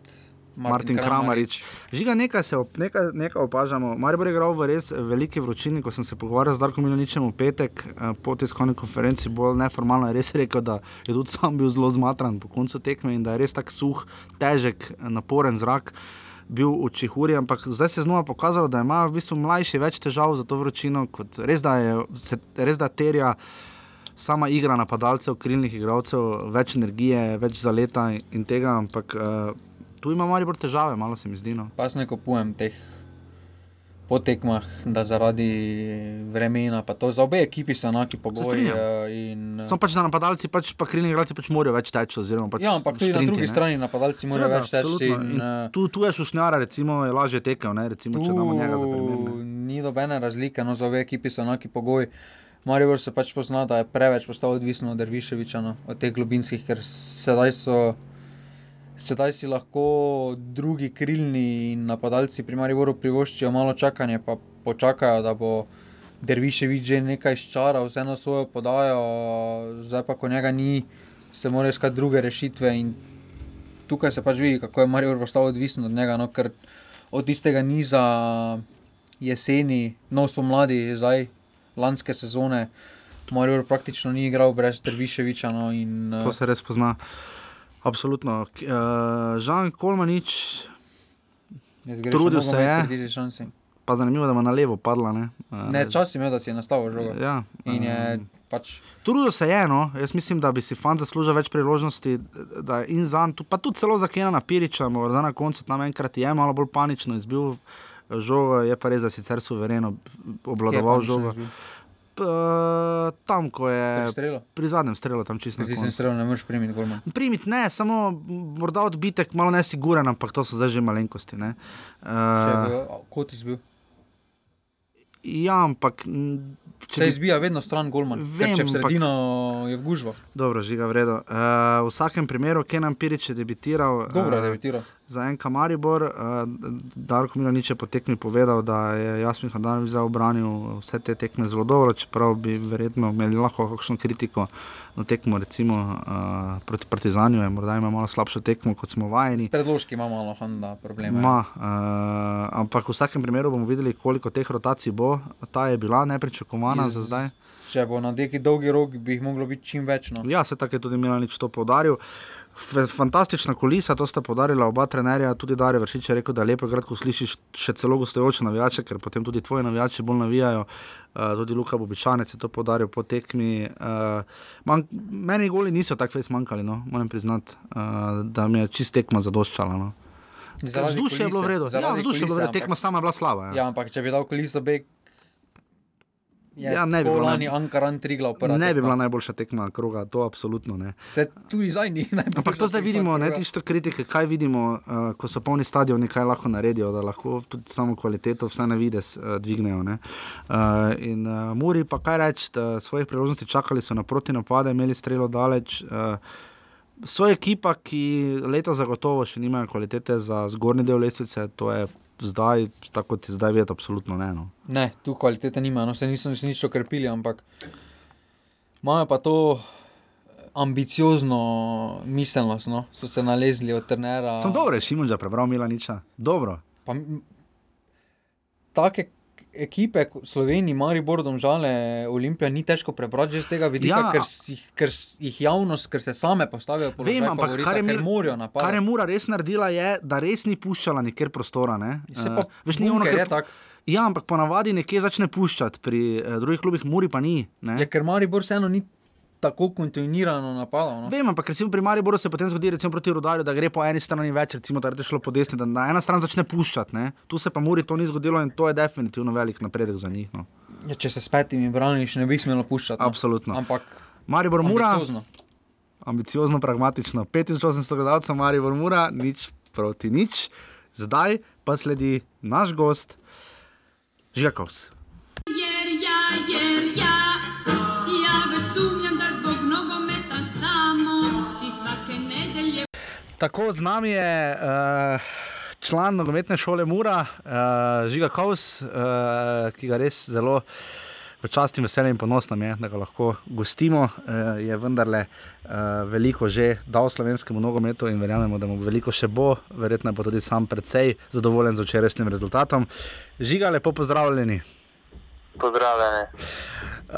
Martin Martin, Kramarič. Žiga, nekaj, se, op- nekaj, nekaj opažamo. Maribor je igral v res veliki vročini, ko sem se pogovarjal z Darkom Milaničem v petek eh, po tiskovni konferenci, bolj neformalno je res rekel, da je tudi sam bil zelo zmatran po koncu tekme in da je res tako suh, težek, naporen zrak. Bil v Čihuri, ampak zdaj se je znova pokazalo, da ima v bistvu mlajši več težav za to vročino, kot res da, je, se, res da terja sama igra napadalcev, krilnih igralcev, več energije, več zaleta in, in tega, ampak uh, tu ima malo bolj težave, malo se mi zdi. No. Pa ne kupujem teh po tekmah, da zaradi vremena, pa to za obe ekipi so enaki pogoji. strinjam. eh, In, eh, Samo pač za napadalci, pač pa krilni igralci pač morajo več teči. Oziroma pač ja, ampak tudi na drugi ne. strani napadalci morajo več teči. in, In eh, Tu, tu je šušnjara, recimo, je lažje tekel, ne? recimo, če damo njega za primer. Ni nobene razlike, no, za obe ekipi so enaki pogoji. Maribor se pač pozna, da je preveč postal odvisen od Derviševiča, no, od teh globinskih, ker sedaj so. Sedaj si lahko drugi krilni napadalci pri Mariboru privoščijo malo čakanja, pa počakajo, da bo Derviševič že nekaj ščaral, vseeno svojo podajo, zdaj pa ko njega ni, se morajo iskati druge rešitve. In tukaj se pač vidi, kako je Maribor postal odvisen od njega, no, ker od tistega niza jeseni, no spomladi, zdaj lanske sezone, Maribor praktično ni igral brez Derviševiča. No, in, To se res pozna. Absolutno. Uh, Žan Kolmanič, trudil se je. pa zanimivo, da ima na levo padla. Ne, uh, Ne, čas imel, da si je nastavil žogo. Ja, In je um, pač. Trudil se je, no. jaz mislim, da bi si fant zaslužil več priložnosti, da je in za njim, pa tudi celo za Kena Piriča, morda na koncu tam enkrat je malo bolj panično izbil žogo, je pa res, da sicer suvereno obvladoval žogo. P, tam, ko je Pri strelu? pri zadnjem strelu, tam čisto Ti sem koncu. strelil, ne moreš primiti golma. Primiti ne, samo morda odbitek, malo nesiguren, ampak to so zdaj že malenkosti. ne. Uh, kot izbil. ja, ampak. če Se bi- izbija vedno stran golman. Vem, če v ampak- sredino je v gužvo. Dobro, žiga v redu. Uh, v vsakem primeru, Kenan Pirič je debitiral. Dobro je debitiral. Za en Kamaribor, uh, Darko Milanič je po tekmi povedal, da je Jasmin Hadanovič zdaj obranil vse te tekme zelo dobro, čeprav bi verjetno imeli lahko kakšno kritiko na tekmo, recimo uh, proti Partizanju, je morda ima malo slabšo tekmo, kot smo vajeni. S predložki ima malo Honda probleme. Ma, uh, ampak v vsakem primeru bomo videli, koliko teh rotacij bo. Ta je bila nepričakovana Iz- za zdaj. Če bo na neki dolgi rok, bi jih moglo biti čim več. No. Ja, se tako je tudi Milanič to podaril. Fantastična kulisa, to sta podarila oba trenerja, tudi Dare Vršič je rekel, da lepo, igrati, ko slišiš še celo gostujoče navijače, ker potem tudi tvoji navijači bolj navijajo. Uh, tudi Luka Bobičanec je to podaril po tekmi. Uh, man, meni goli niso tako fez manjkali, no, moram priznati, uh, da mi je čist tekma zadoščala. No. Vzdušje je bilo v kulise, redu, ja, vzdušje je bilo v kulise, redu, tekma sama je bila slaba. Ja. Ja, ampak če bi dal kuliso beg, je Ja, ne bi bilo lani Ankaran Triglav prva. Ne bi tekma. bila najboljša tekma kroga, to absolutno ne. Se tudi zdaj ni najbolj. Ampak to zdaj vidimo, ne tisto kritike, kaj vidimo, uh, ko so polni stadioni, kaj lahko naredijo, da lahko tudi samo kvaliteto, vse na vides uh, dvignejo. ne. Uh, in uh, Muri pa kaj reči, da svojih priložnosti čakali so na proti napade, imeli strelo daleč. Uh, Svoja ekipa, ki leta zagotovo še nimajo kvalitete za zgornji del lestvice, to je zdaj, tako kot je zdaj videti, absolutno ne. No. Ne, tu kvalitete nima, no se niso nič okrepili, ampak imajo pa to ambiciozno miselnost, no. so se nalezli od trenera. Sem dobro, Šimunža prebral Milaniča. Dobro. Pa, take ekipe Sloveniji, Maribor, Domžale, Olimpija ni težko prebrati že z tega vidika, Ja. ker, si, ker jih javnost, ker se same postavijo po Vem, ampak favorita, kar je, Mir- kar je. Mura res naredila, je, da res ni puščala nikjer prostora. Ne? Se Eh, pa veš, ni ono, ker- je tak. Ja, ampak ponavadi nekje začne puščati, pri uh, drugih klubih Muri pa ni. Ne? Ja, ker Maribor vseeno ni tako kontinuirano napadal. No. Vem, ampak recimo pri Mariboru se potem zgodi, recimo proti Rudarju, da gre po eni strani več, recimo da je šlo po desni, da na ena stran začne puščati. Ne? Tu se pa Muri to ni zgodilo in to je definitivno velik napredek za njih. No. Ja, če se s petimi braniš, ne bi smelo puščati. No. Absolutno. Ampak Maribor Mura, ambiciozno. ambiciozno, pragmatično. 5800 gledalcev, Maribor Mura, nič proti nič. Zdaj pa sledi naš gost, Žigakovs. Jer ja, jer Tako z nami je uh, član nogometne šole Mura, uh, Žiga Kovs, uh, ki ga res zelo v čast in veselje in ponos nam je, da ga lahko gostimo. Uh, je vendarle uh, veliko že dal slovenskemu nogometu in verjamemo, da mu veliko še bo, verjetno bo tudi sam precej zadovoljen z včerajšnjim rezultatom. Žiga, lepo pozdravljeni. Pozdravljene. Uh,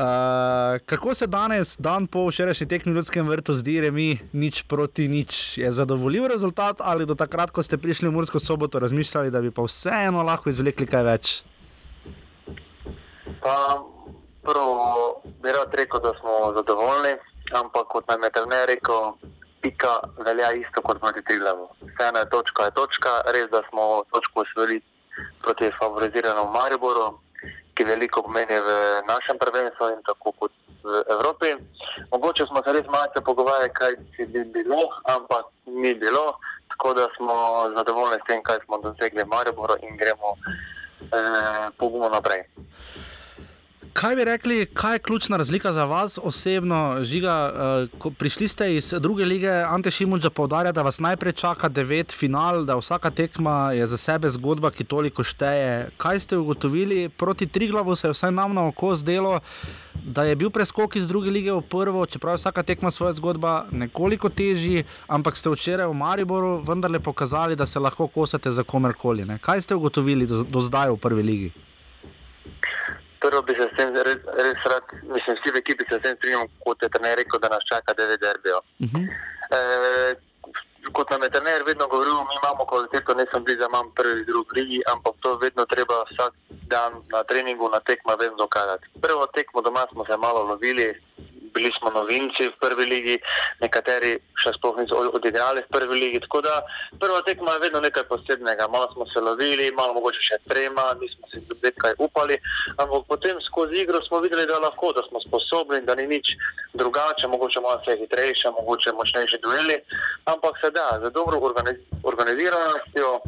kako se danes, dan po včerajšnji tekmi v Ljudskem vrtu, zdi remi nič proti nič? Je zadovoljiv rezultat ali do takrat, ko ste prišli v Mursko soboto, razmišljali, da bi pa vseeno lahko izvlekli kaj več? Pa prvo bi rad rekel, da smo zadovoljni, ampak kot nam je trener rekel, pika velja isto kot proti Triglavu. Vseeno je točka, je točka, res da smo točko osvojili proti favoriziranemu Mariboru, ki veliko pomeni v našem prvenstvu in tako kot v Evropi. Mogoče smo se res malce pogovarjali, kaj si bi bilo, ampak ni bilo, tako da smo zadovoljni s tem, kaj smo dosegli v Mariboru in gremo eh, pogumno naprej. Kaj bi rekli, kaj je ključna razlika za vas osebno, Žiga? Uh, prišli ste iz druge lige, Ante Šimunča poudarja, da vas najprej čaka devet final, da vsaka tekma je za sebe zgodba, ki toliko šteje. Kaj ste ugotovili proti Triglavu, se je vsaj nam na oko zdelo, da je bil preskok iz druge lige v prvo, čeprav je vsaka tekma svoja zgodba nekoliko težji, ampak ste včeraj v Mariboru vendarle pokazali, da se lahko kosate za komerkoli. Ne? Kaj ste ugotovili do, do zdaj v prvi ligi? Prvo bi se s tem res, res rad, mislim, vsi v ekipi se s tem strinjamo, kot je trener rekel, da nas čaka 9 derbijo. Uh -huh. e, kot nam je trener vedno govoril, mi imamo kvaliteto, ne sem za manj prvi, drugi ligi, ampak to vedno treba vsak dan na treningu, na tekma vedno dokazati. Prvo tekmo doma smo se malo lovili, bili smo novinci v prvi ligi, nekateri še sploh niso od- odigrali v prvi ligi. Tako da prva tekma je vedno nekaj posebnega. Malo smo se lovili, malo mogoče še trema, nismo si nekaj upali, ampak potem skozi igro smo videli, da lahko, da smo sposobni, da ni nič drugače, mogoče malo vse hitrejše, mogoče močnejši dueli, ampak se da, z dobro organiz organiziranostjo.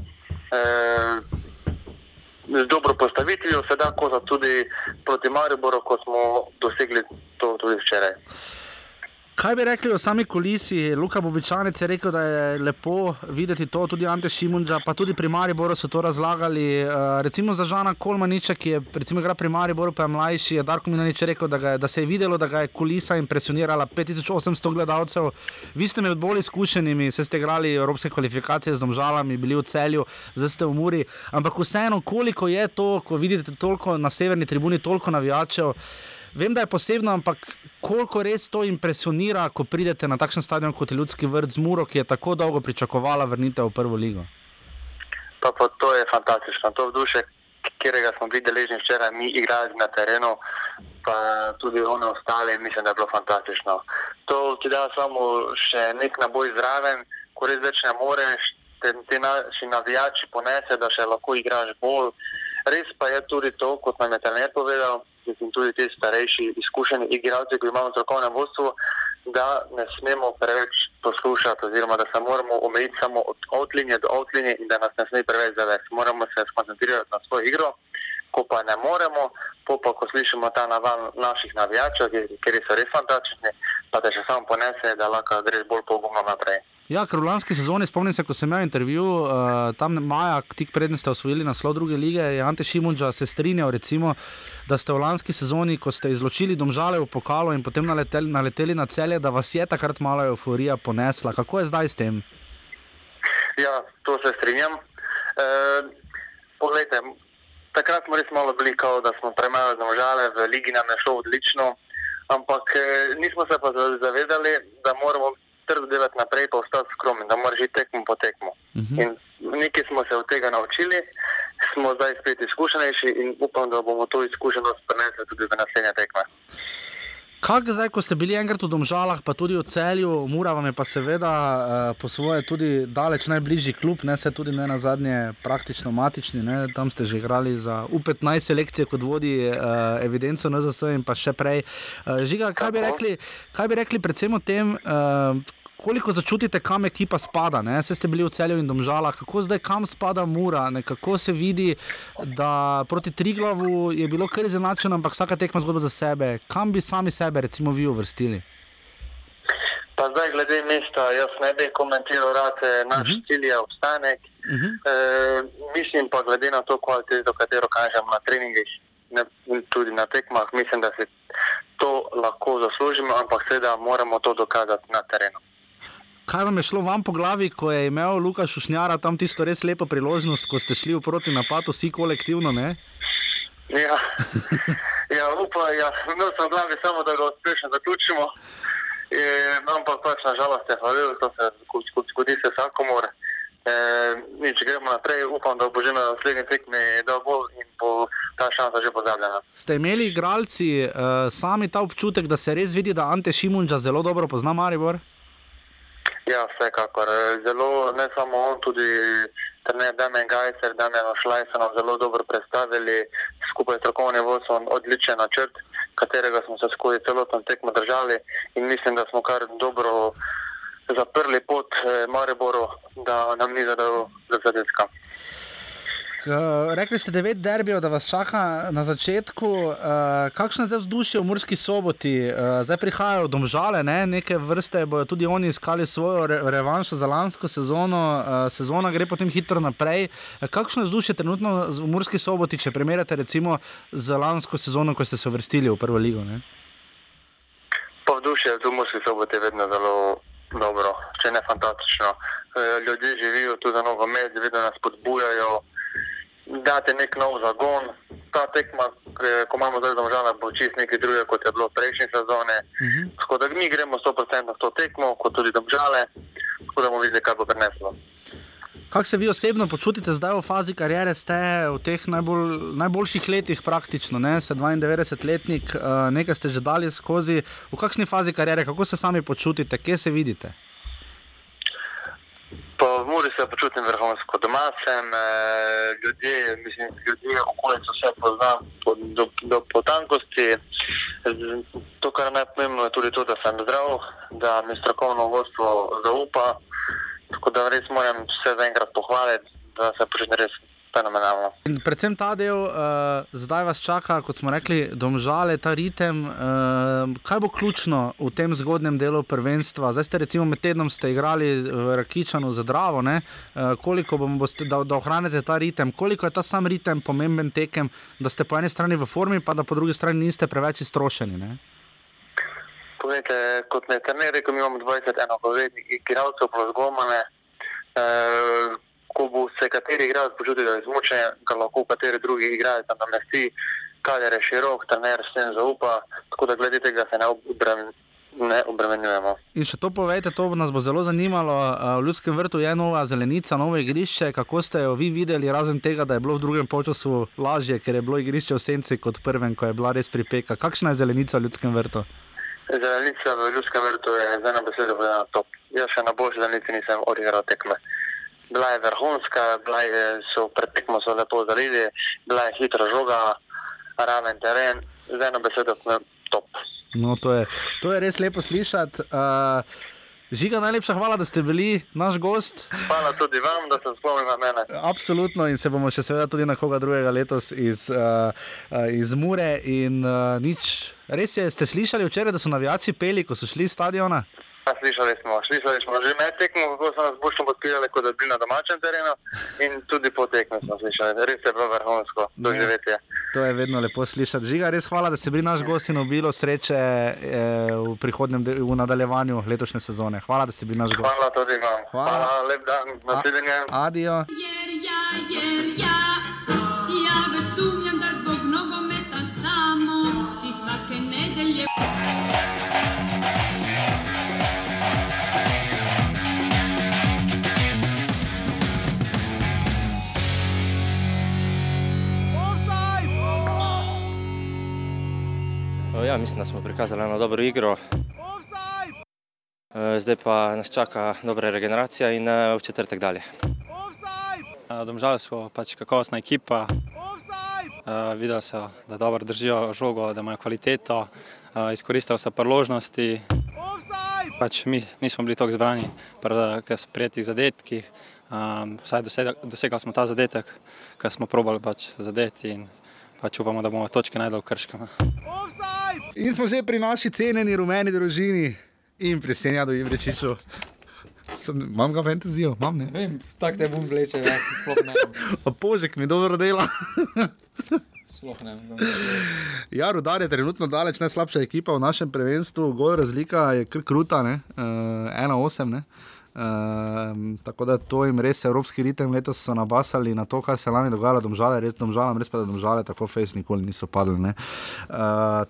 Eh, Z dobro postavitvijo se da koza tudi proti Mariboru, ko smo dosegli to tudi včeraj. Kaj bi rekli o sami kulisi? Luka Bobičanec je rekel, da je lepo videti to, tudi Ante Šimunča, pa tudi pri Mariboru so to razlagali. Uh, recimo za Žana Kolmaniča, ki je recimo pri Mariboru, pa je mlajši, je Darko Minanič rekel, da, je, da se je videlo, da ga je kulisa impresionirala 5800 gledalcev. Vi ste med bolj izkušenimi, se ste igrali evropske kvalifikacije z domžalami, bili v celju, zdaj ste v Muri. Ampak vseeno, koliko je to, ko vidite toliko na severni tribuni, toliko navijačev. Vem, da je posebno, ampak koliko res to impresionira, ko pridete na takšen stadion kot je Ljudski vrt z Muro, ki je tako dolgo pričakovala vrnitev v prvo ligo. Pa, pa to je fantastično. To vzdušje, katerega smo bili deležni včeraj, mi igrali na terenu, pa tudi one ostale, mislim, da je bilo fantastično. To ti da samo še nek naboj zraven, ko res več ne moreš, te, te naši navijači ponese, da še lahko igraš bolj. Res pa je tudi to, kot nam je trener povedal, in tudi ti starejši, izkušeni igralci, ki imamo strokovne vodstvo, da ne smemo preveč poslušati, oziroma da se moramo omejiti samo od outlinije do outlinije in da nas ne sme preveč zavesti. Moramo se skoncentrirati na svojo igro, ko pa ne moremo, po pa ko slišimo ta naval naših navijačev, ki so res fantastični, pa da še samo ponese, da lahko greš bolj pogumno naprej. Ja, ker v lanski sezoni, spomnim se, ko sem imel intervju, uh, tam maja, tik predtem ste osvojili naslov druge lige, je Ante Šimunča se strinjal, recimo, da ste v lanski sezoni, ko ste izločili domžale v pokalu in potem naleteli, naleteli na celje, da vas je takrat malo euforija ponesla. Kako je zdaj s tem? Ja, to se strinjam. E, poglejte, takrat smo res malo bili, kao, da smo premalo zmožali, v ligi nam je šlo odlično, ampak eh, nismo se pa za- zavedali, da moramo trdo delati naprej, pa ostati skromni, da moraš iti tekmo po tekmo. Mhm. In nekaj smo se od tega naučili, smo zdaj spet izkušenejši in upam, da bomo to izkušenost prenesli tudi v naslednje tekme. Kaj zdaj, ko ste bili enkrat v Domžalah, pa tudi v celju, Mura vam je pa seveda uh, po svoje tudi daleč najbližji klub, ne se tudi ne na zadnje praktično matični, ne, tam ste že igrali za U15 selekcije kot vodi uh, evidenco NZS in pa še prej. Uh, Žiga, kaj bi rekli, kaj bi rekli predvsem o tem, uh, koliko začutite, kam ekipa spada? Ne? Se ste bili v celju in domžalah, kako zdaj kam spada Mura, nekako se vidi, da proti Triglavu je bilo kar izenačeno, ampak vsaka tekma zgodba za sebe. Kam bi sami sebe, recimo, vi uvrstili? Pa zdaj, glede mesta, jaz ne bi komentiral, rad eh, naš uh -huh. cilj je obstanek. Uh -huh. E, mislim pa, glede na to kvaliteto, katero kažemo na treningih ne, tudi na tekmah, mislim, da si to lahko zaslužimo, ampak seveda moramo to dokazati na terenu. Kaj vam je šlo vam po glavi, ko je imel Lukaš Šušnjara tam tisto res lepo priložnost, ko ste šli v proti napadu, vsi kolektivno? Ne? Ja, ja upam, ja, imel sem v glavi samo, da ga uspešno zaključimo. E, ampak pač nažalost je hvalil, to se zgodi, se vsakomor. E, nič, gremo naprej, upam, da bo že na naslednji tekmi dal gol in bo ta šansa že pozabljena. Ste imeli igralci uh, sami ta občutek, da se res vidi, da Ante Šimunča zelo dobro pozna Maribor? Ja, vsekakor. Zelo, ne samo on, tudi trener Damien Gajser, Damien Ošlaj so nam zelo dobro predstavili, skupaj s strokovnim vodstvom odličen načrt, katerega smo se skozi celotno tekmo držali in mislim, da smo kar dobro zaprli pot eh, Mariboru, da nam ni zadal zadetka. Uh, rekli ste devet derbijev, da vas čaka na začetku. Uh, kakšno je zdaj vzdušje v Murski soboti? Uh, zdaj prihajajo domžale, ne? neke vrste bodo tudi oni iskali svojo re revanšo za lansko sezono, uh, sezona gre potem hitro naprej. Uh, kakšno je vzdušje trenutno v Murski soboti, če primerjate recimo z lansko sezono, ko ste se vrstili v prvo ligo? Ne? Povdušje v Murski soboti je vedno zelo dobro, če ne fantastično. Ljudje živijo tu za nogomet, vedno nas podbujajo, date nek nov zagon. Ta tekma, ko imamo zdaj domžala, bo čist nekaj drugega, kot je bilo prejšnje sezone. Uh -huh. Tako da mi gremo 100% v to tekmo, kot tudi domžale, tako da bomo videli, kaj bo prineslo. Kako se vi osebno počutite zdaj v fazi kariere, ste v teh najbolj, najboljših letih, praktično, ne? ste 92-letnik, uh, nekaj ste že dali skozi. V kakšni fazi kariere, kako se sami počutite, kje se vidite? V Muri se počutim vrhunsko. Doma sem, eh, ljudje, mislim, ljudje okolico vse poznam po, do, do potankosti. To, kar najpomembno, je tudi to, da sem zdrav, da mi strokovno vodstvo zaupa. Tako da res moram vse zaenkrat pohvaliti, da se počutim res fenomenalno. In predvsem ta del, uh, zdaj vas čaka, kot smo rekli, domžale, ta ritem. Uh, kaj bo ključno v tem zgodnem delu prvenstva? Zdaj ste recimo med tednom ste igrali v Rakičanu za Dravo, uh, koliko bomo, boste, da, da ohranite ta ritem, koliko je ta sam ritem pomemben tekem, da ste po eni strani v formi, pa da po drugi strani niste preveč iztrošeni. Ne? Poglejte, kot me je trener rekel, imamo 20 enakovrednih igralcev plus golmane. E, ko bo se kateri igralec počutil, da je izmučen, ga lahko kateri drugi igralec namesti, kader je širok, trener s tem zaupa, tako da glede tega se ne, obrem, ne obremenjujemo. In še to povejte, to nas bo zelo zanimalo. V Ljudskem vrtu je nova zelenica, novo igrišče. Kako ste jo vi videli, razen tega, da je bilo v drugem času lažje, ker je bilo igrišče v senci kot prvem, ko je bila res pripeka. Kakšna je zelenica v Ljudskem vrtu? Zelenica v ljudskem vrtu je z eno besedo povedana top. Jaz še na boljši zelenici nisem odigral tekme. Bila je vrhunska, bila je, so pred tekmo so lepo zalili, bila je hitra žoga, raven teren, z eno besedo top. No, to, je, to je res lepo slišati. Uh, Žiga, najlepša hvala, da ste bili naš gost. Hvala tudi vam, da ste spomnili na mene. Absolutno in se bomo še seveda tudi na koga drugega letos iz, uh, iz Mure. In, uh, nič. Res je, ste slišali včeraj, da so navijači peli, ko so šli iz stadiona? Ja, slišali smo, slišali smo že med tekmo, kako so nas bučno podpirali, kot da bi bili na domačem terenu in tudi po tekmi smo slišali. Res je bilo vrhunsko doživetje. To je vedno lepo slišati. Žiga, res hvala, da ste bili naš gost in obilo sreče eh, v prihodnem v nadaljevanju letošnje sezone. Hvala, da ste bili naš gost. Hvala tudi vam. Hvala. Hvala lep dan, nasvidenje. Adijo. Jer ja, jer ja, Ja, mislim, da smo prikazali eno dobro igro. Eh, Zdaj pa nas čaka dobra regeneracija in eh, v četrtek dalje. Domžali smo pač kakovostna ekipa. Uh, videl so, da dobro držijo žogo, da imajo kvaliteto, uh, izkoristili so priložnosti. Pač mi nismo bili tako zbrani, so prijetih zadetkih. Um, vsaj dosega, dosegali smo ta zadetek, ker smo probali pač zadeti in pač upamo, da bomo točke najdel v krškem. In smo že pri naši cenjeni rumeni družini in pri Senjadu Ivrečiču. Sem, imam ga fantazijo, imam ne. Vem, tako te bom vleče, ja, sploh ne. Požek mi dobro dela. Sploh ne. Ja, Rudar je trenutno daleč najslabša ekipa v našem prvenstvu, gol razlika je kar kruta, ne? uh, 1-8. Ne? Uh, tako da to jim res evropski ritem letos so nabasali na to, kar se lani dogajalo, domžale, res domžalam, res pa da domžale tako fejs nikoli niso padli. Uh,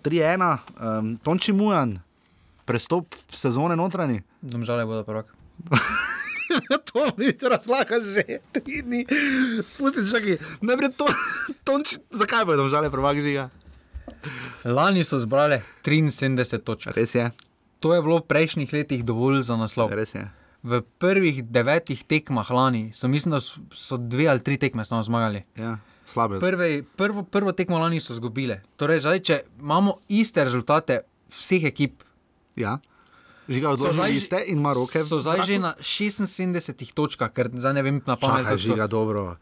3-1, um, Tonči Mujan, prestop sezone notranji. Domžale bodo prvak. to mi ti razlaga že tri dni. Pusti, čakaj, najprej to, tonči, zakaj bodo domžale prvak žiga? Lani so zbrali 73 točk. Res je. To je bilo v prejšnjih letih dovolj za naslov. Res je. V prvih devetih tekmah lani so, mislim, da so, so dve ali tri tekme samo zmagali. Ja, slabe. Prve, prvo, prvo tekmo lani so izgubile. Torej, zdaj, če imamo iste rezultate vseh ekip, Ja. Žiga, odložili ste in Maroke. So zdaj že na 76 točkah, ker zdaj ne vem na pamet. Čakaj, žiga, dobro.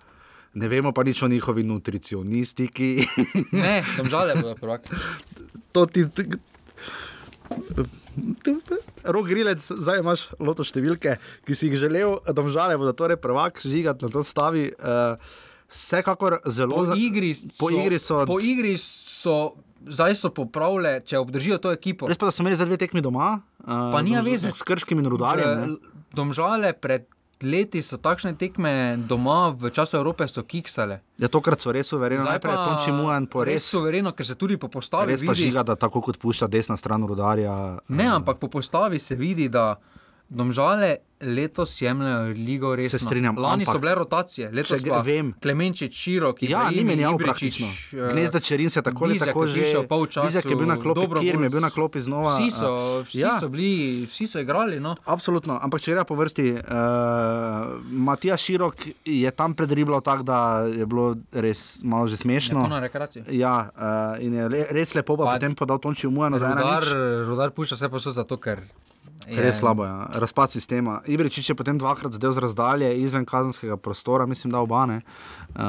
Ne vemo pa nič o njihovi nutricionistiki. ne, tam žale bodo prvak. to ti. Rok grilec, zdaj imaš loto številke, ki si jih želel, da žale bodo torej prvak žigati na to stavi. Uh, vsekakor zelo Po igri po so- igri so. Po igri so. Zdaj so popravile, če obdržijo to ekipo. Res pa, da so imeli za dve tekmi doma, uh, Pa nima veze. S krškim in rudarjem. Domžale pred leti so takšne tekme doma v času Evrope so kiksale. Ja, tokrat so res suvereno, Zdaj najprej pa Tonči Mujan, po res res. suvereno, ker se tudi po postavi Res pa vidi. žiga, da tako kot pušča desna stran rudarja. Ne, ampak po postavi se vidi, da domžale letos jemljajo ligo resno. Se strinjam, Lani so ampak- bile rotacije, letos Če pa vem. Klemenčič, Širok, Ja, ni menjal praktično. Gnezda Čerin se tako ali tako že. Bizjak je bil na klopi, Kirm je bil na klopi znova. Vsi so, a, vsi ja. so bili, vsi so igrali. No. Absolutno, ampak če gre po vrsti, uh, Matija Širok je tam predribljal tako, da je bilo res malo že smešno. Rekreaciji? Ja, uh, in je le, res lepo, pa, Pa- potem podal Tonči Mujano za eno. Rudar, rudar pušča vse posod zato, ker. Je- Res slabo je, ja. razpad sistema. Ibričič je potem dvakrat zadev z razdalje izven kazenskega prostora, mislim, da oba ne. Uh,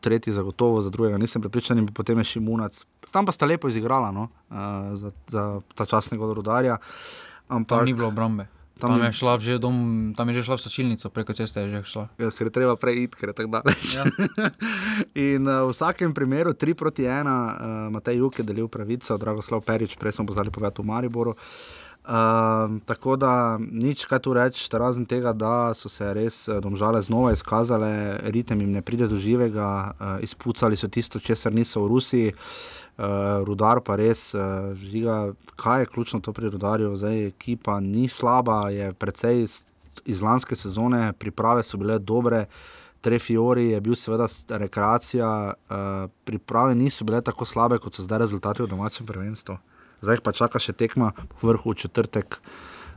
tretji zagotovo, za drugega nisem prepričan, in potem je Šimunac. Tam pa sta lepo izigrala no? uh, za, za ta časni god rudarja. Ampak, Tam ni bilo obrambe. Tam Tam, je šla že dom, tam je že šla v sačilnico, preko ceste je že šla. Ja, ker je treba prej iti, ker je tako daleč. Ja. In uh, v vsakem primeru 3 proti 1, uh, Matej Juk je delil pravico, Dragoslav Perič, prej smo poznali povedati v Mariboru. Uh, tako da nič kaj tu reči, razen tega, da so se res eh, domžale znova izkazale, ritem jim ne pride do živega, uh, izpucali so tisto, česar niso v Rusiji. Uh, rudar pa res, uh, žiga, kaj je ključno to pri rudarju, zdaj ekipa ni slaba, je precej iz, iz lanske sezone, priprave so bile dobre, Trefiori je bil seveda rekreacija, uh, priprave niso bile tako slabe, kot so zdaj rezultati v domačem prvenstvu. Zdaj pa čaka še tekma v vrhu v četrtek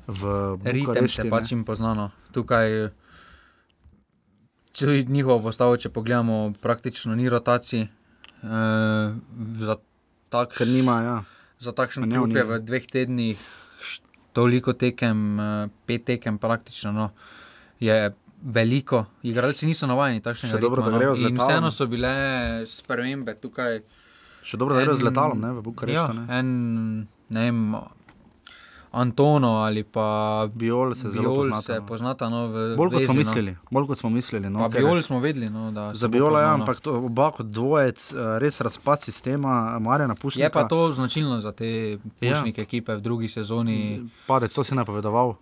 v Ritem se pač jim poznano. Tukaj, če njihovo postavo, če pogledamo, praktično ni rotacij. Uh, za, tak, nima, ja. za takšen klub je v dveh tednih toliko tekem, uh, pet tekem praktično. No, je veliko, igralci niso navajeni takšnega dobro, ritma, grejo no, vseeno so bile spremembe tukaj. Še dobro, da grejo z letalom, ne, v Bukarešti, Ja, ne. en, ne vem, Antono ali pa Biol se zelo Biol poznata, se no. poznata no, v Bolj kot smo zvezi, mislili, bolj kot smo mislili. No. No, Biol smo vedeli, no, da Za Biola, ja, poznano. ampak to, oba kot dvojec, eh, res razpad sistema, Marjana Pušnika. Je pa to značilno za te Ja. pušnike ekipe v drugi sezoni. Padec, to si napovedoval.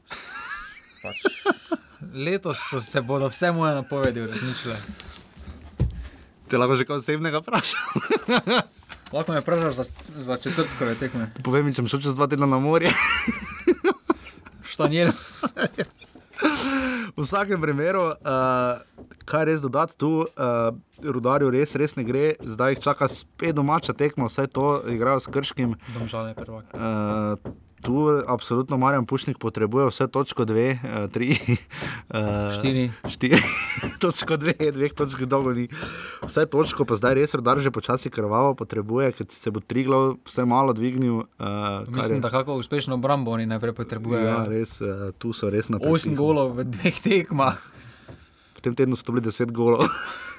Pač. Letos so se bodo vse moje napovedi uresničile. Te lahko že kaj osebnega vprašam. Lahko me vprašaš za, za četrtkove tekme. Povej mi, če bom šel čez dva tedna na morje. Štanjel. v vsakem primeru, uh, kaj res dodati tu, uh, rudarju res, res ne gre, zdaj jih čaka spet domača tekma, vse to igrajo s krškim. Domžale prvak. Uh, tu absolutno Marjan Pušnik potrebuje vse točko dve, uh, tri, uh, Štiri. štiri točko dve, dveh točk dolgo ni. Vse točko pa zdaj res rudar že počasi krvavo potrebuje, ker se bo Triglav vse malo dvignil. Uh, Mislim, da kako uspešno obrambo oni najprej potrebujejo. Ja, res, uh, tu so res na 8 golov v dveh tekmah. V tem tednu so bili 10 golov.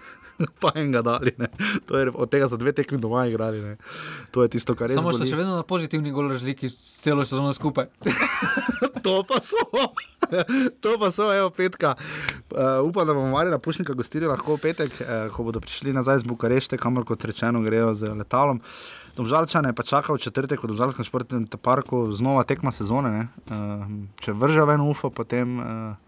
pa enega dali. Ne. To je, od tega so dve tekmi doma igrali. Ne. To je tisto, kar res Samo boli. še vedno na pozitivni gol razliki celo sezono skupaj. to pa so, to pa so, evo, petka. Uh, upam, da bomo Marina Pušnika gostili lahko v petek, uh, ko bodo prišli nazaj z Bukarešte, kamor kot rečeno grejo z letalom. Domžalčane pa čaka v četrtek v Domžalskem športnem parku znova tekma sezone. Uh, če vržejo ven UFO, potem. Uh,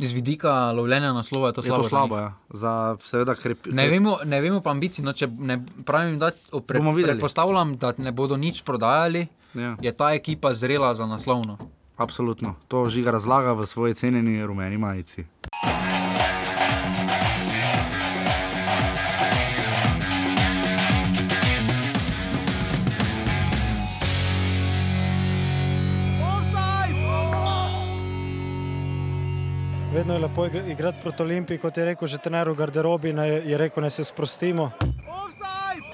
Iz vidika lovljenja naslova je to je slabo. to za slabo, ja. za seveda krepi. Ne vemo, ne vemo pa ambicij. No, če ne pravim, da pre, predpostavljam, da ne bodo nič prodajali, Ja. je ta ekipa zrela za naslovno. Absolutno. To žiga razlaga v svoji cenjeni rumeni majici. Vedno je lepo igra- igrati proti Olimpiji, kot je rekel že trener v garderobi, ne, je rekel, da se sprostimo.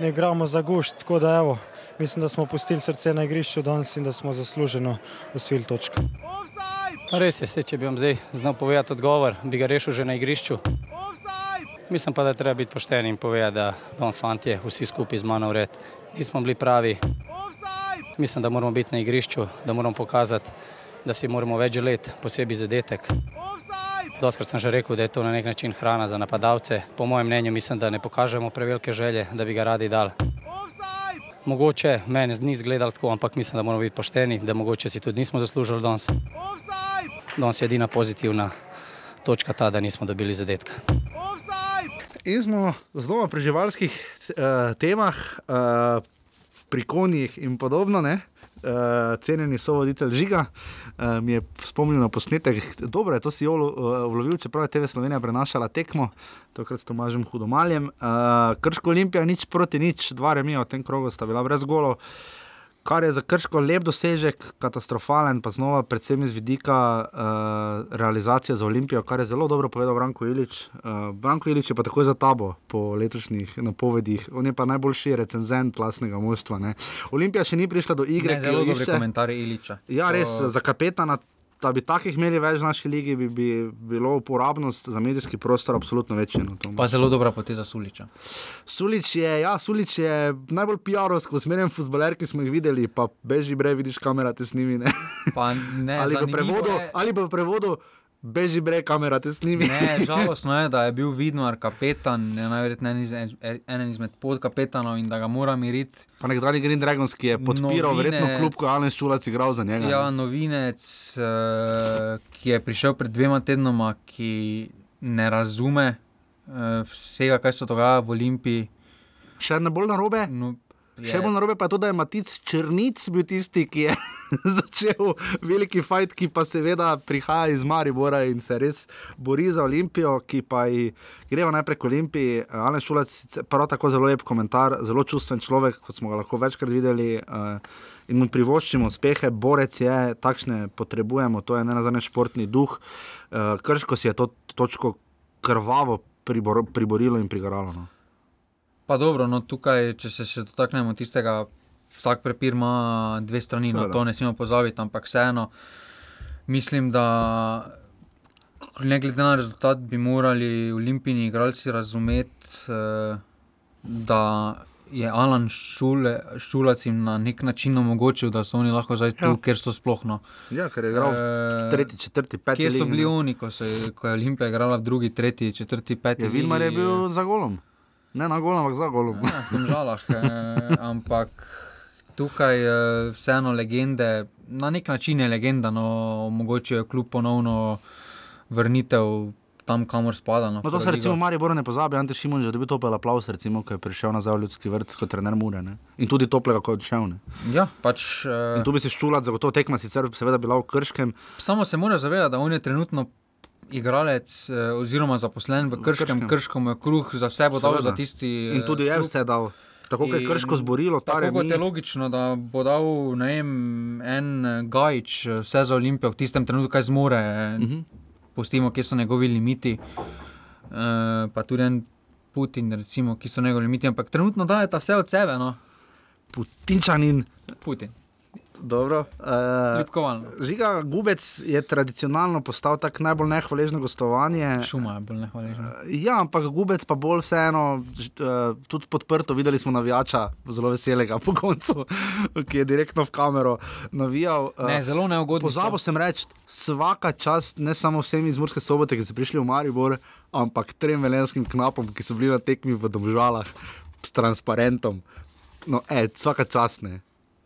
Ne igramo za gušt, tako da evo, mislim, da smo pustili srce na igrišču danes in da smo zasluženo osvojili točko. Pa res je, saj, če bi vam zdaj znal povedati odgovor, bi ga rešil že na igrišču. Mislim pa, da treba biti pošten in povedati, da danes fantje, vsi skupaj z mano vred, nismo bili pravi. Mislim, da moramo biti na igrišču, da moramo pokazati, da si moramo več želeti, posebej zadetek. Doskrat sem že rekel, da je to na nek način hrana za napadalce. Po mojem mnenju mislim, da ne pokažemo prevelike želje, da bi ga radi dali. Mogoče meni ni izgledalo tako, ampak mislim, da moramo biti pošteni, da mogoče si tudi nismo zaslužili danes. Danes je edina pozitivna točka ta, da nismo dobili zadetka. In smo znova pri živalskih uh, temah, uh, pri konjih in podobno. Ne? Uh, cenjeni so voditelj Žiga, uh, mi je spomnil na posnetek, dobro je to si Jolo uh, vlovil, čeprav je TV Slovenija prenašala tekmo, tokrat s Tomažem Hudomaljem. Uh, Krško Olimpija, nič proti nič, dva remija v tem krogu sta bila brez golov. Kar je za Krško lep dosežek, katastrofalen, pa znova, predvsem iz vidika uh, realizacije za Olimpijo, kar je zelo dobro povedal Branko Ilič. Uh, Branko Ilič je pa takoj za tabo po letošnjih napovedih, on je pa najboljši recenzent lastnega moštva. Ne. Olimpija še ni prišla do igre, Ne, zelo dobri komentarji Iliča. Ja, res, To- za kapetana, da bi takih imeli več v naši ligi, bi, bi bilo uporabnost za medijski prostor absolutno večje. No, to. Pa zelo dobra poteza Suliča. Sulič je, ja, Sulič je najbolj PR-ovsko usmerjen futboler, ki smo jih videli, pa beži brej, vidiš kamera te snimi. Ne? Pa ne, ali, v prevodu, je- ali v prevodu beži brej, kamera te snimi. Ne, žalostno je, da je bil Vidmar kapetan, je najverjetneje en eden izmed podkapetanov in da ga mora miriti. Pa nekdanji Green Dragons, ki je podpiral Novinec. verjetno klub, ko je Alen Šulac igral za njega. Ja, ne. novinec, uh, ki je prišel pred dvema tednoma, ki ne razume uh, vsega, kaj se dogaja v Olimpiji. Še ne bolj narobe. No, Še bolj narobe pa je to, da je Matic Črnic bil tisti, ki je začel veliki fajt, ki pa seveda prihaja iz Maribora in se res bori za Olimpijo, ki pa ji greva najprej k Olimpiji. Alen Šulac, prav tako zelo lep komentar, zelo čustven človek, kot smo ga lahko večkrat videli. Uh, In mu privoščimo uspehe, borec je, takšne potrebujemo, to je ne nazadnje športni duh. Uh, Krško si je to točko krvavo pribor, priborilo in prigaralo. No. Pa dobro, no tukaj, če se še dotaknemo tistega, vsak prepir ima dve strani, no Seveda. to ne smemo pozabiti, ampak vseeno mislim, da ne glede na rezultat bi morali olimpijski igralci razumeti, eh, da je Alan Šule, Šulac jim na nek način omogočil, da so oni lahko zdaj tu, Ja. ker so sploh no. Ja, ker je igral Eh, tretji, četrti, peti Kje so bili oni, ko, se, ko je Olimpija igrala v drugi, tretji, četrti, peti? Je Vilmar je bil za golom. Ne na golom, ampak za golom. Ja, v Domžalah, eh, ampak tukaj eh, vseeno legende, na nek način je legenda, no, omogočajo kljub ponovno vrnitev tam, kamor spada. No, No, to se recimo ligo. Maribor ne pozabi, Ante Šimun že je dobil topel aplaus, recimo, ko je prišel nazaj v ljudski vrt kot trener Mure. Ne? In tudi toplega, ko je odšel. Ne? Ja, pač, In eh, tu bi se ščulat, zagotovo tekma sicer seveda bila v Krškem. samo se mora zavedati, da on je trenutno igralec, eh, oziroma zaposlen v Krškem, Krškem. Krškem je kruh, za vse bo dal za tisti. In eh, tudi je vse dal. Tako kot je In Krško zborilo, ta Tako kot remi. je logično, da bo dal vem, en eh, Gajč, vse za Olimpijo, v tistem trenutku, kaj zmore. Uh Mhm. -huh. Pustimo, kje so njegovi limiti. Uh, pa tudi en Putin, recimo, ki so njegovi limiti, ampak trenutno dajeta vse od sebe. No. Putinčanin. Putin. Dobro. Uh. Žiga Gubec je tradicionalno postal tak najbolj nehvaležno gostovanje. Šuma je bolj nehvaležna. Ja, ampak Gubec pa bolj vseeno, eh, tudi podprto, videli smo navijača, zelo veselega po koncu, ki je direktno v kamero navijal. eh, Ne, zelo neugodno. Pozabil sem reči, vsaka čast, ne samo vsem iz Murske sobote, ki so prišli v Maribor, ampak trem velenskim knapom, ki so bili na tekmi v Domžalah s transparentom. No, ed, vsaka čast ne.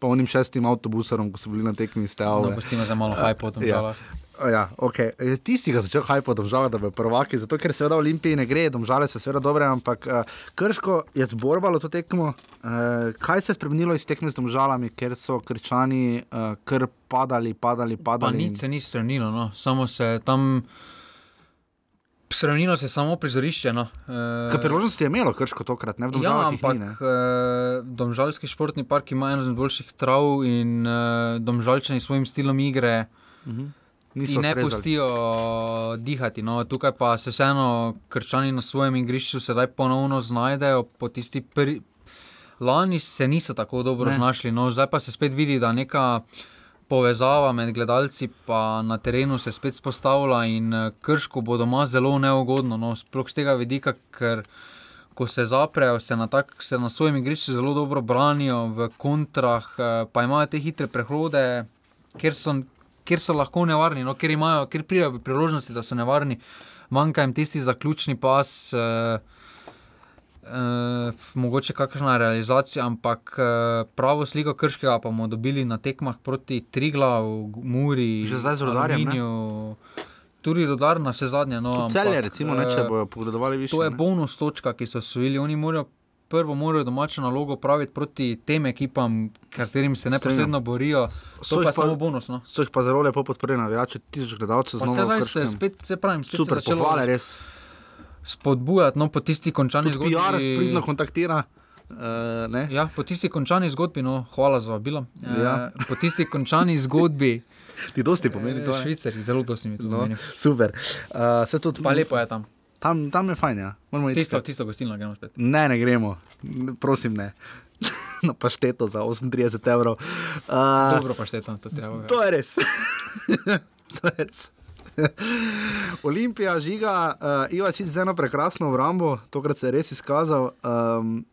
Pa onim šestim avtobusom, ko so bili na tekmi, ste No, pustimo za malo hajpa o Domžalah. Ja. Ja, okay. E, Ti si ga začel hajpati, domžale, da bo prvaki, zato ker seveda Olimpiji ne gre, domžale so seveda dobre, ampak uh, Krško je zborbalo to tekmo. Uh, kaj se je spremenilo iz tekme z domžalami, ker so krčani uh, kar padali, padali, Pa padali? nič se ni strnilo, no. samo se tam. Sravnilo se je samo prizorišče. No. E, priložnosti je imelo Krško tokrat, ne v Ja, domžalah? jih ampak ni, ne? e, Domžalski športni park ima eno izmed boljših trav in e, domžalčani s svojim stilom igre Mhm. ti Niso ne ustrezali. pustijo dihati. No. Tukaj pa se vseeno krčani na svojem igrišču sedaj ponovno znajdejo po tisti prvi. Lani se niso tako dobro Ne. znašli, no, zdaj pa se spet vidi, da neka povezava med gledalci in na terenu se spet spostavlja in eh, krško bo doma zelo neugodno. No, sploh z tega vidika, ker ko se zaprejo, se na, tak, se na svojem igrišču zelo dobro branijo, v kontrah, eh, pa imajo te hitre prehode, kjer so, kjer so lahko nevarni, no, ker, imajo, ker pridejo v priložnosti, da so nevarni. Manjka jim tisti zaključni pas. Uh, Uh, mogoče kakšna realizacija, ampak uh, pravo sliko krškega pa bomo dobili na tekmah proti Triglavu, Muri, Že zdaj z? Aluminiju. Tudi rodar na vse zadnje. No, Celje, recimo, ne, če bojo pogledovali više, To je ne. bonus točka, ki so osvojili. Oni morajo prvo morajo domačo nalogo praviti proti tem ekipam, katerim se neposredno borijo. To pa je samo bonus. No. So jih pa zelo lepo podprli navijači, tisoč gledalcev zdaj se spet, se pravim, spet Super, se začelo pohvale, res. Spodbujati, no, po tisti končani Tudi zgodbi. PR pridno kontaktira. Uh, ne? Ja, po tisti končani zgodbi, no, hvala za vabilo. Ja. Eh, po tisti končani zgodbi. Ti dosti pomeni to, ne? Švicari, zelo dosti mi to No, pomeni. super. Uh, se tudi, Pa lepo je tam. Tam, tam je fajn, ja. Moramo Tisto, spet. tisto gostilno gremo spet. Ne, ne gremo, prosim, ne. Na pašteto za 38 evrov. Uh, Dobro pa štetam, to treba. To je res. to je res. Olimpija žiga, uh, Ivačič z eno prekrasno obrambo, tokrat se je res izkazal. Um,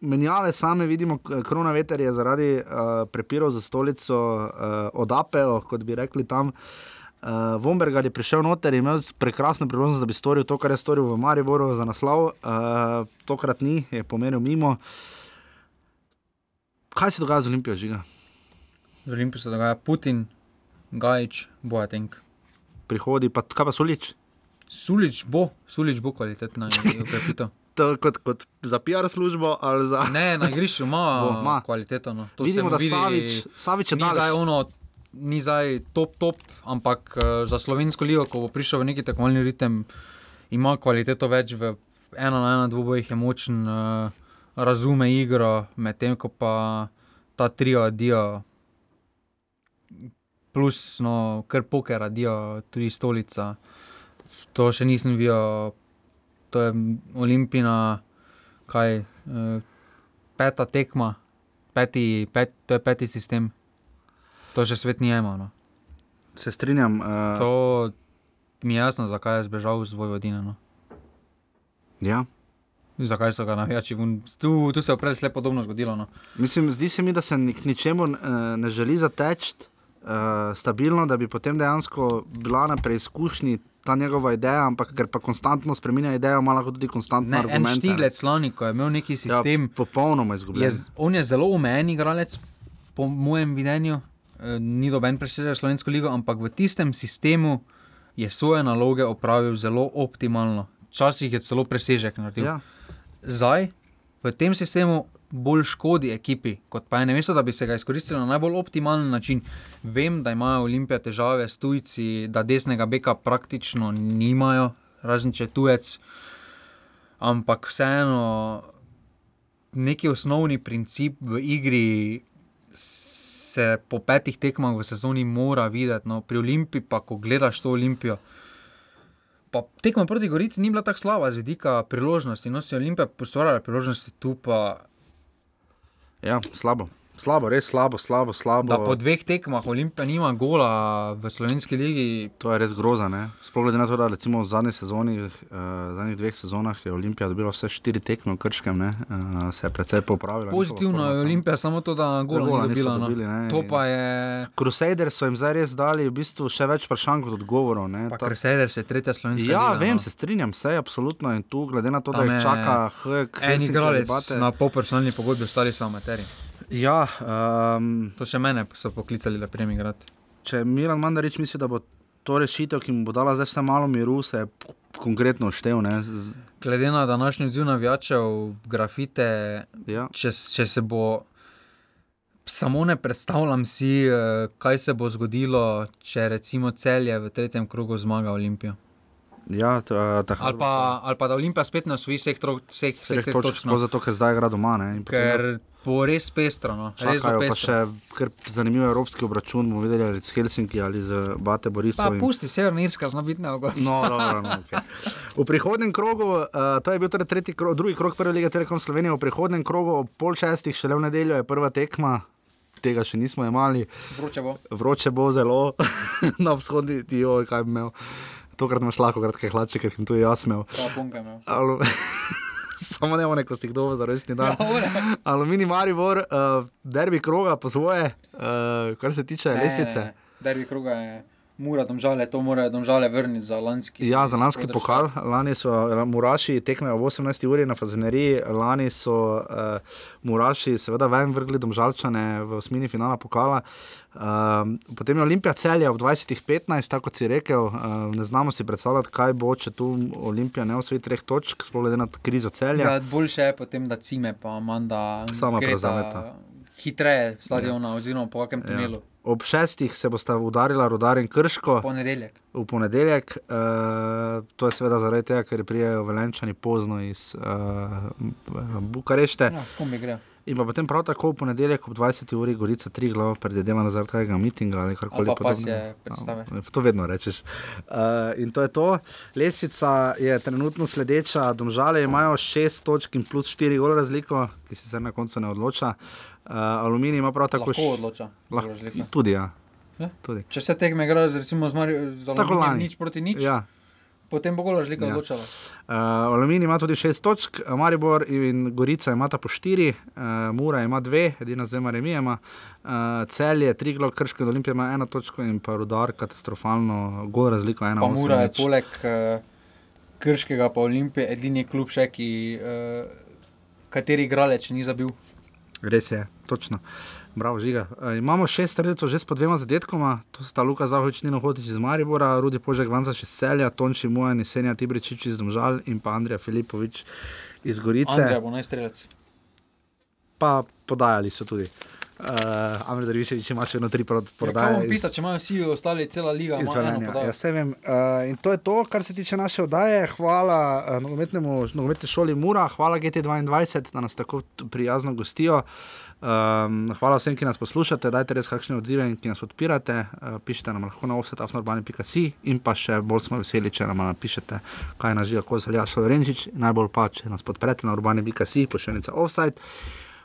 menjave same vidimo, k- Krona veter je zaradi uh, prepirov za stolico uh, odapel, kot bi rekli tam. Uh, Vombergar je prišel noter in imel prekrasno priložnost, da bi storil to, kar je storil v Mariboru za naslov. Uh, tokrat ni, je pomeril mimo. Kaj se dogaja z Olimpijo, žiga? V Olimpiji se dogaja Putin, Gajč, Boatenk. Prihodi, pa kaj pa Solič? Sulič bo, Sulič bo kvalitetna ukrepitev. To kot, kot za PR službo ali za. Ne, na igrišču ima, ima. kvaliteto. No. To Vidimo, da vidi, Savič- Savič je zdaj ono, ni zdaj top, top, ampak uh, za slovensko ligo, ko bo prišel v neki tekmovalni ritem, ima kvaliteto več v ena na ena dvobojih, je močen, uh, razume igro, medtem ko pa ta trio adijo. Plus, no, kar poker adijo, tudi stolica. To še nisem videl, to je Olimpijina, kaj, eh, peta tekma, peti, pet, to je peti sistem. To še svet ni imel. No. Se strinjam. Uh, To mi je jasno, zakaj je zbežal z Vojvodine. No. Ja. Zakaj so ga navijači? Tu, tu se je prej podobno zgodilo. No. Mislim, zdi se mi, da se k ničemu uh, ne želi zateči stabilno, da bi potem dejansko bila na preizkušnji ta njegova ideja, ampak ker pa konstantno spremenja idejo, ima lahko tudi konstantno en argumente. štiglec lani, ko je imel neki sistem. Ja, popolnoma izgubljen. Je, on je zelo omejen igralec, po mojem videnju. Eh, Ni doben presežek slovensko ligo, ampak v tistem sistemu je svoje naloge opravil zelo optimalno. Včasih je celo presežek naredil. Ja. Zdaj, v tem sistemu bolj škodi ekipi, kot pa je namesto, da bi se ga izkoristili na najbolj optimalen način. Vem, da imajo Olimpije težave s tujci, da desnega beka praktično nimajo, razen če je tujec. Ampak vseeno, neki osnovni princip v igri se po petih tekmah v sezoni mora videti. No. Pri Olimpiji, pa ko gledaš to Olimpijo. Pa tekma proti Gorici ni bila tako slaba z vidika priložnosti, no si Olimpija postvarjala priložnosti, tu pa Ja, slabo. Slabo, res slabo, slabo, slabo. Da po dveh tekmah Olimpija nima gola v slovenski ligi. To je res groza. Ne? Sploh glede na to, da recimo v zadnjih, sezoni, uh, zadnjih dveh sezonah je Olimpija dobila vse štiri tekme v Krškem, ne? uh, se je precej popravila. Pozitivno je Olimpija samo to, da gola, gola ni dobila. Dobili, no. To pa je. Crusaders so jim zdaj res dali v bistvu še več vprašanj kot odgovorov. Pa Ta... Crusaders je tretja slovenska. Ja, liga, vem, no. se strinjam, vse je absolutno in tu glede na to, Tam da jih čaka HK. En igralec na polpersonalni pogodbi, ostali so amateri. Ja, um, to še mene so poklicali, da prijem igrati. Če Milan Mandarič misli, da bo to rešitev, ki mu bo dala zdaj vse malo miru, se je konkretno štev. Z... Glede na današnji odziv navijačev, grafite, ja. če, če se bo. Samo ne predstavljam si, kaj se bo zgodilo, če recimo celje v tretjem krogu zmaga Olimpijo. Ja, ali, pa, ali pa da Olimpija spet na svojih vseh vseh vseh točk. No. Zato, ker zdaj igra doma. Ne, ker bo res pestro. No. Res bo pestro. še zanimiv evropski obračun, bomo videli ali z Helsinki ali z Bate Borisom. Pusti Severna Irska, zelo bitna ogo. No, dobro, no, okay. V prihodnem krogu, uh, to je bil torej tretji krog, drugi krog prve lige Telekom Slovenije, v prihodnem krogu ob pol šestih, šele v nedeljo je prva tekma. Tega še nismo imeli. Vroče bo. Vroče bo zelo na vzhodni dio, kaj bi imel. Tokrat imaš lahko kratke hlače, ker jim tu je jaz imel. imel. Samo ne one, ko si jih dobro za resni dan. Ja, Aluminij Maribor, uh, derbi kroga po svoje, uh, kar se tiče Ne, lesvice. ne, ne. Derbi kroga je mura, domžale, to morajo domžale vrniti za lanski. Ja, za lanski pokal. Lani so eh, Muraši tekmejo ob 18. uri na Fazeneriji, lani so uh, Muraši seveda ven vrgli domžalčane v osmini finala pokala. Um, potem je Olimpija celja ob 20.15, tako si rekel. Uh, ne znamo si predstavljati, kaj bo, če tu Olimpija ne osvoji treh točk, sploh glede na krizo celja. Ja, boljše je potem, da cime pa Amanda Sama gresta prevzameta. Hitreje stadiona, ja. oziroma po kakem tunelu. Ja. Ob šestih se bosta udarila Rudar in Krško. Ponedeljek. V ponedeljek, uh, to je seveda zaradi tega, ker prijajo velenčani pozno iz uh, Bukarešte. Ja, s kom bi grejo? In pa potem prav tako v ponedeljek ob 20. uri Gorica tri glava predvideva zaradi kakega mitinga ali karkoli pa podobnega. Ja, To vedno rečeš. Uh, in to je to. Lesica je trenutno sledeča, domžale imajo šest točk in plus štiri gol razliko, ki se zdaj na koncu ne odloča. Uh, aluminij ima prav tako Lahko š- odloča, Lahko, tudi, ja. Ja. Tudi. Če se tekme igrajo z, recimo, z, Mari, z Aluminijem nič proti nič, Ja. potem bo gola razlika Ja. odločala. Uh, Aluminij ima tudi šest točk, Maribor in Gorica imata po štiri, uh, Mura ima dve, edina z dvema remijema, uh, Celje, tri glov, Krško in Olimpija ima eno točko in pa Rudar katastrofalno, gol razliko ena. Pa Mura je nič. poleg uh, Krškega pa Olimpije edini klub še, ki, uh, kateri igralec ni zabil. Res je, točno. Bravo, žiga. Uh, imamo šest streljcev že s po dvema zadetkoma, to sta Luka Zahovič, Nino Hotič iz Maribora, Rudi Požek, Vanza iz Celja, Tonči Mujan, Senja Tibričič iz Domžal in pa Andrija Filipovič iz Gorice. Andrej bo najstrelec. Pa podajali so tudi. Uh, Amir Dariviševič ima še vedno tri Ja, kaj prodaje. iz- pisali, če imajo vsi ostali, cela liga, eno. Ja, vem. Uh, in to je to, kar se tiče naše oddaje. Hvala uh, nogometnemu nogometni šoli Mura, hvala GT2, da nas tako prijazno gostijo. Um, hvala vsem, ki nas poslušate, dajte res kakšne odzive in ki nas podpirate. Uh, pišite nam lahko na offsetafnorbani.si in pa še bolj smo veseli, če nam napišete, kaj nas žiga, kot zalja Šlorenčič. Najbolj pa, če nas podprete na urbani.si, pošiljnica offside.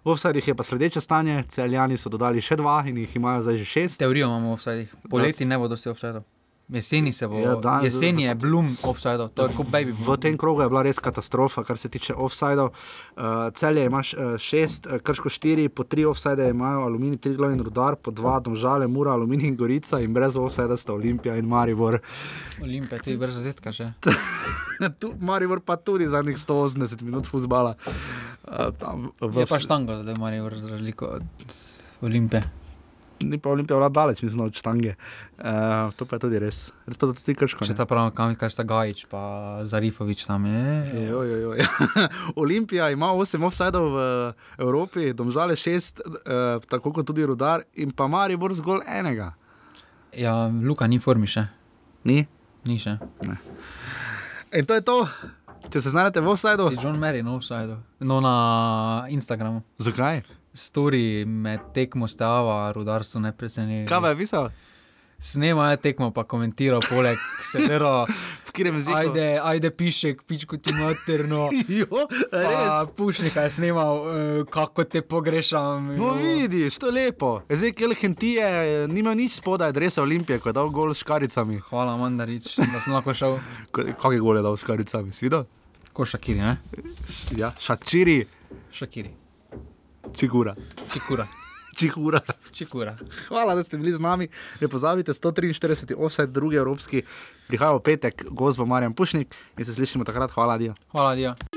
V offsideh je pa sledeče stanje, celjani so dodali še dva in jih imajo zdaj že šest. Teorijo imamo v offsidih. Poleti ne bo dosti offsidov. Jeseni se bo. Ja, dan- jeseni je Bloom offsidov, to je kot baby. V tem krogu je bila res katastrofa, kar se tiče offsajdov. Uh, celje imaš uh, šest, uh, krško štiri, po tri offsajde imajo Aluminij, tri glav in rudar, po dva domžale, mura, Aluminij in Gorica in brez offsajda sta Olimpija in Maribor. Olimpija, tudi brez zadetka že. tu, Maribor pa tudi zadnjih 180 minut fuzbala. Uh, tam, v Je pa štango, da imajo razliko od Olimpije. Ni pa Olimpija vlad daleč, mislim, od štange. Uh, to pa je tudi res. Res pa tudi krško. Če ta pravi, kam kaj sta Gajič, pa Zarifovič tam je. Jo, jo, jo. Olimpija ima 8 offsajdov v Evropi, domžale 6, uh, tako kot tudi Rudar, in pa Maribor zgolj enega. Ja, Luka ni formi še. Ni? Ni še. Ne. In to je to. Če se znajdete v offsajdu. Si John Mary na offsajdu. No, na Instagramu. Zakaj? Story med tekmo stava, rudarstvo ne precenjuje. Kaj je pisal? Snema je tekmo, pa komentira poleg jeziku? Ajde, ajde pišek, pičko ti materno. jo, Pa Pušnika je snimal, uh, kako te pogrešam. No, vidiš, to je lepo. Zdaj, kel Hentije, nima nič spodaj, dresa Olimpije, ko je dal gol s škaricami. Hvala, Mandarič, da sem lahko šel. Kak je gol je dal s škaricami, si videl? Ko Šakiri, ne? Ja, šačiri, Šakiri. Čigura. Čikura. Čihura. Čikura. Hvala, da ste bili z nami. Ne pozabite, 143. offset, drugi evropski, prihaja v petek, gozbo Marjan Pušnik in se slišimo takrat. Hvala, Dio. Hvala, Dio.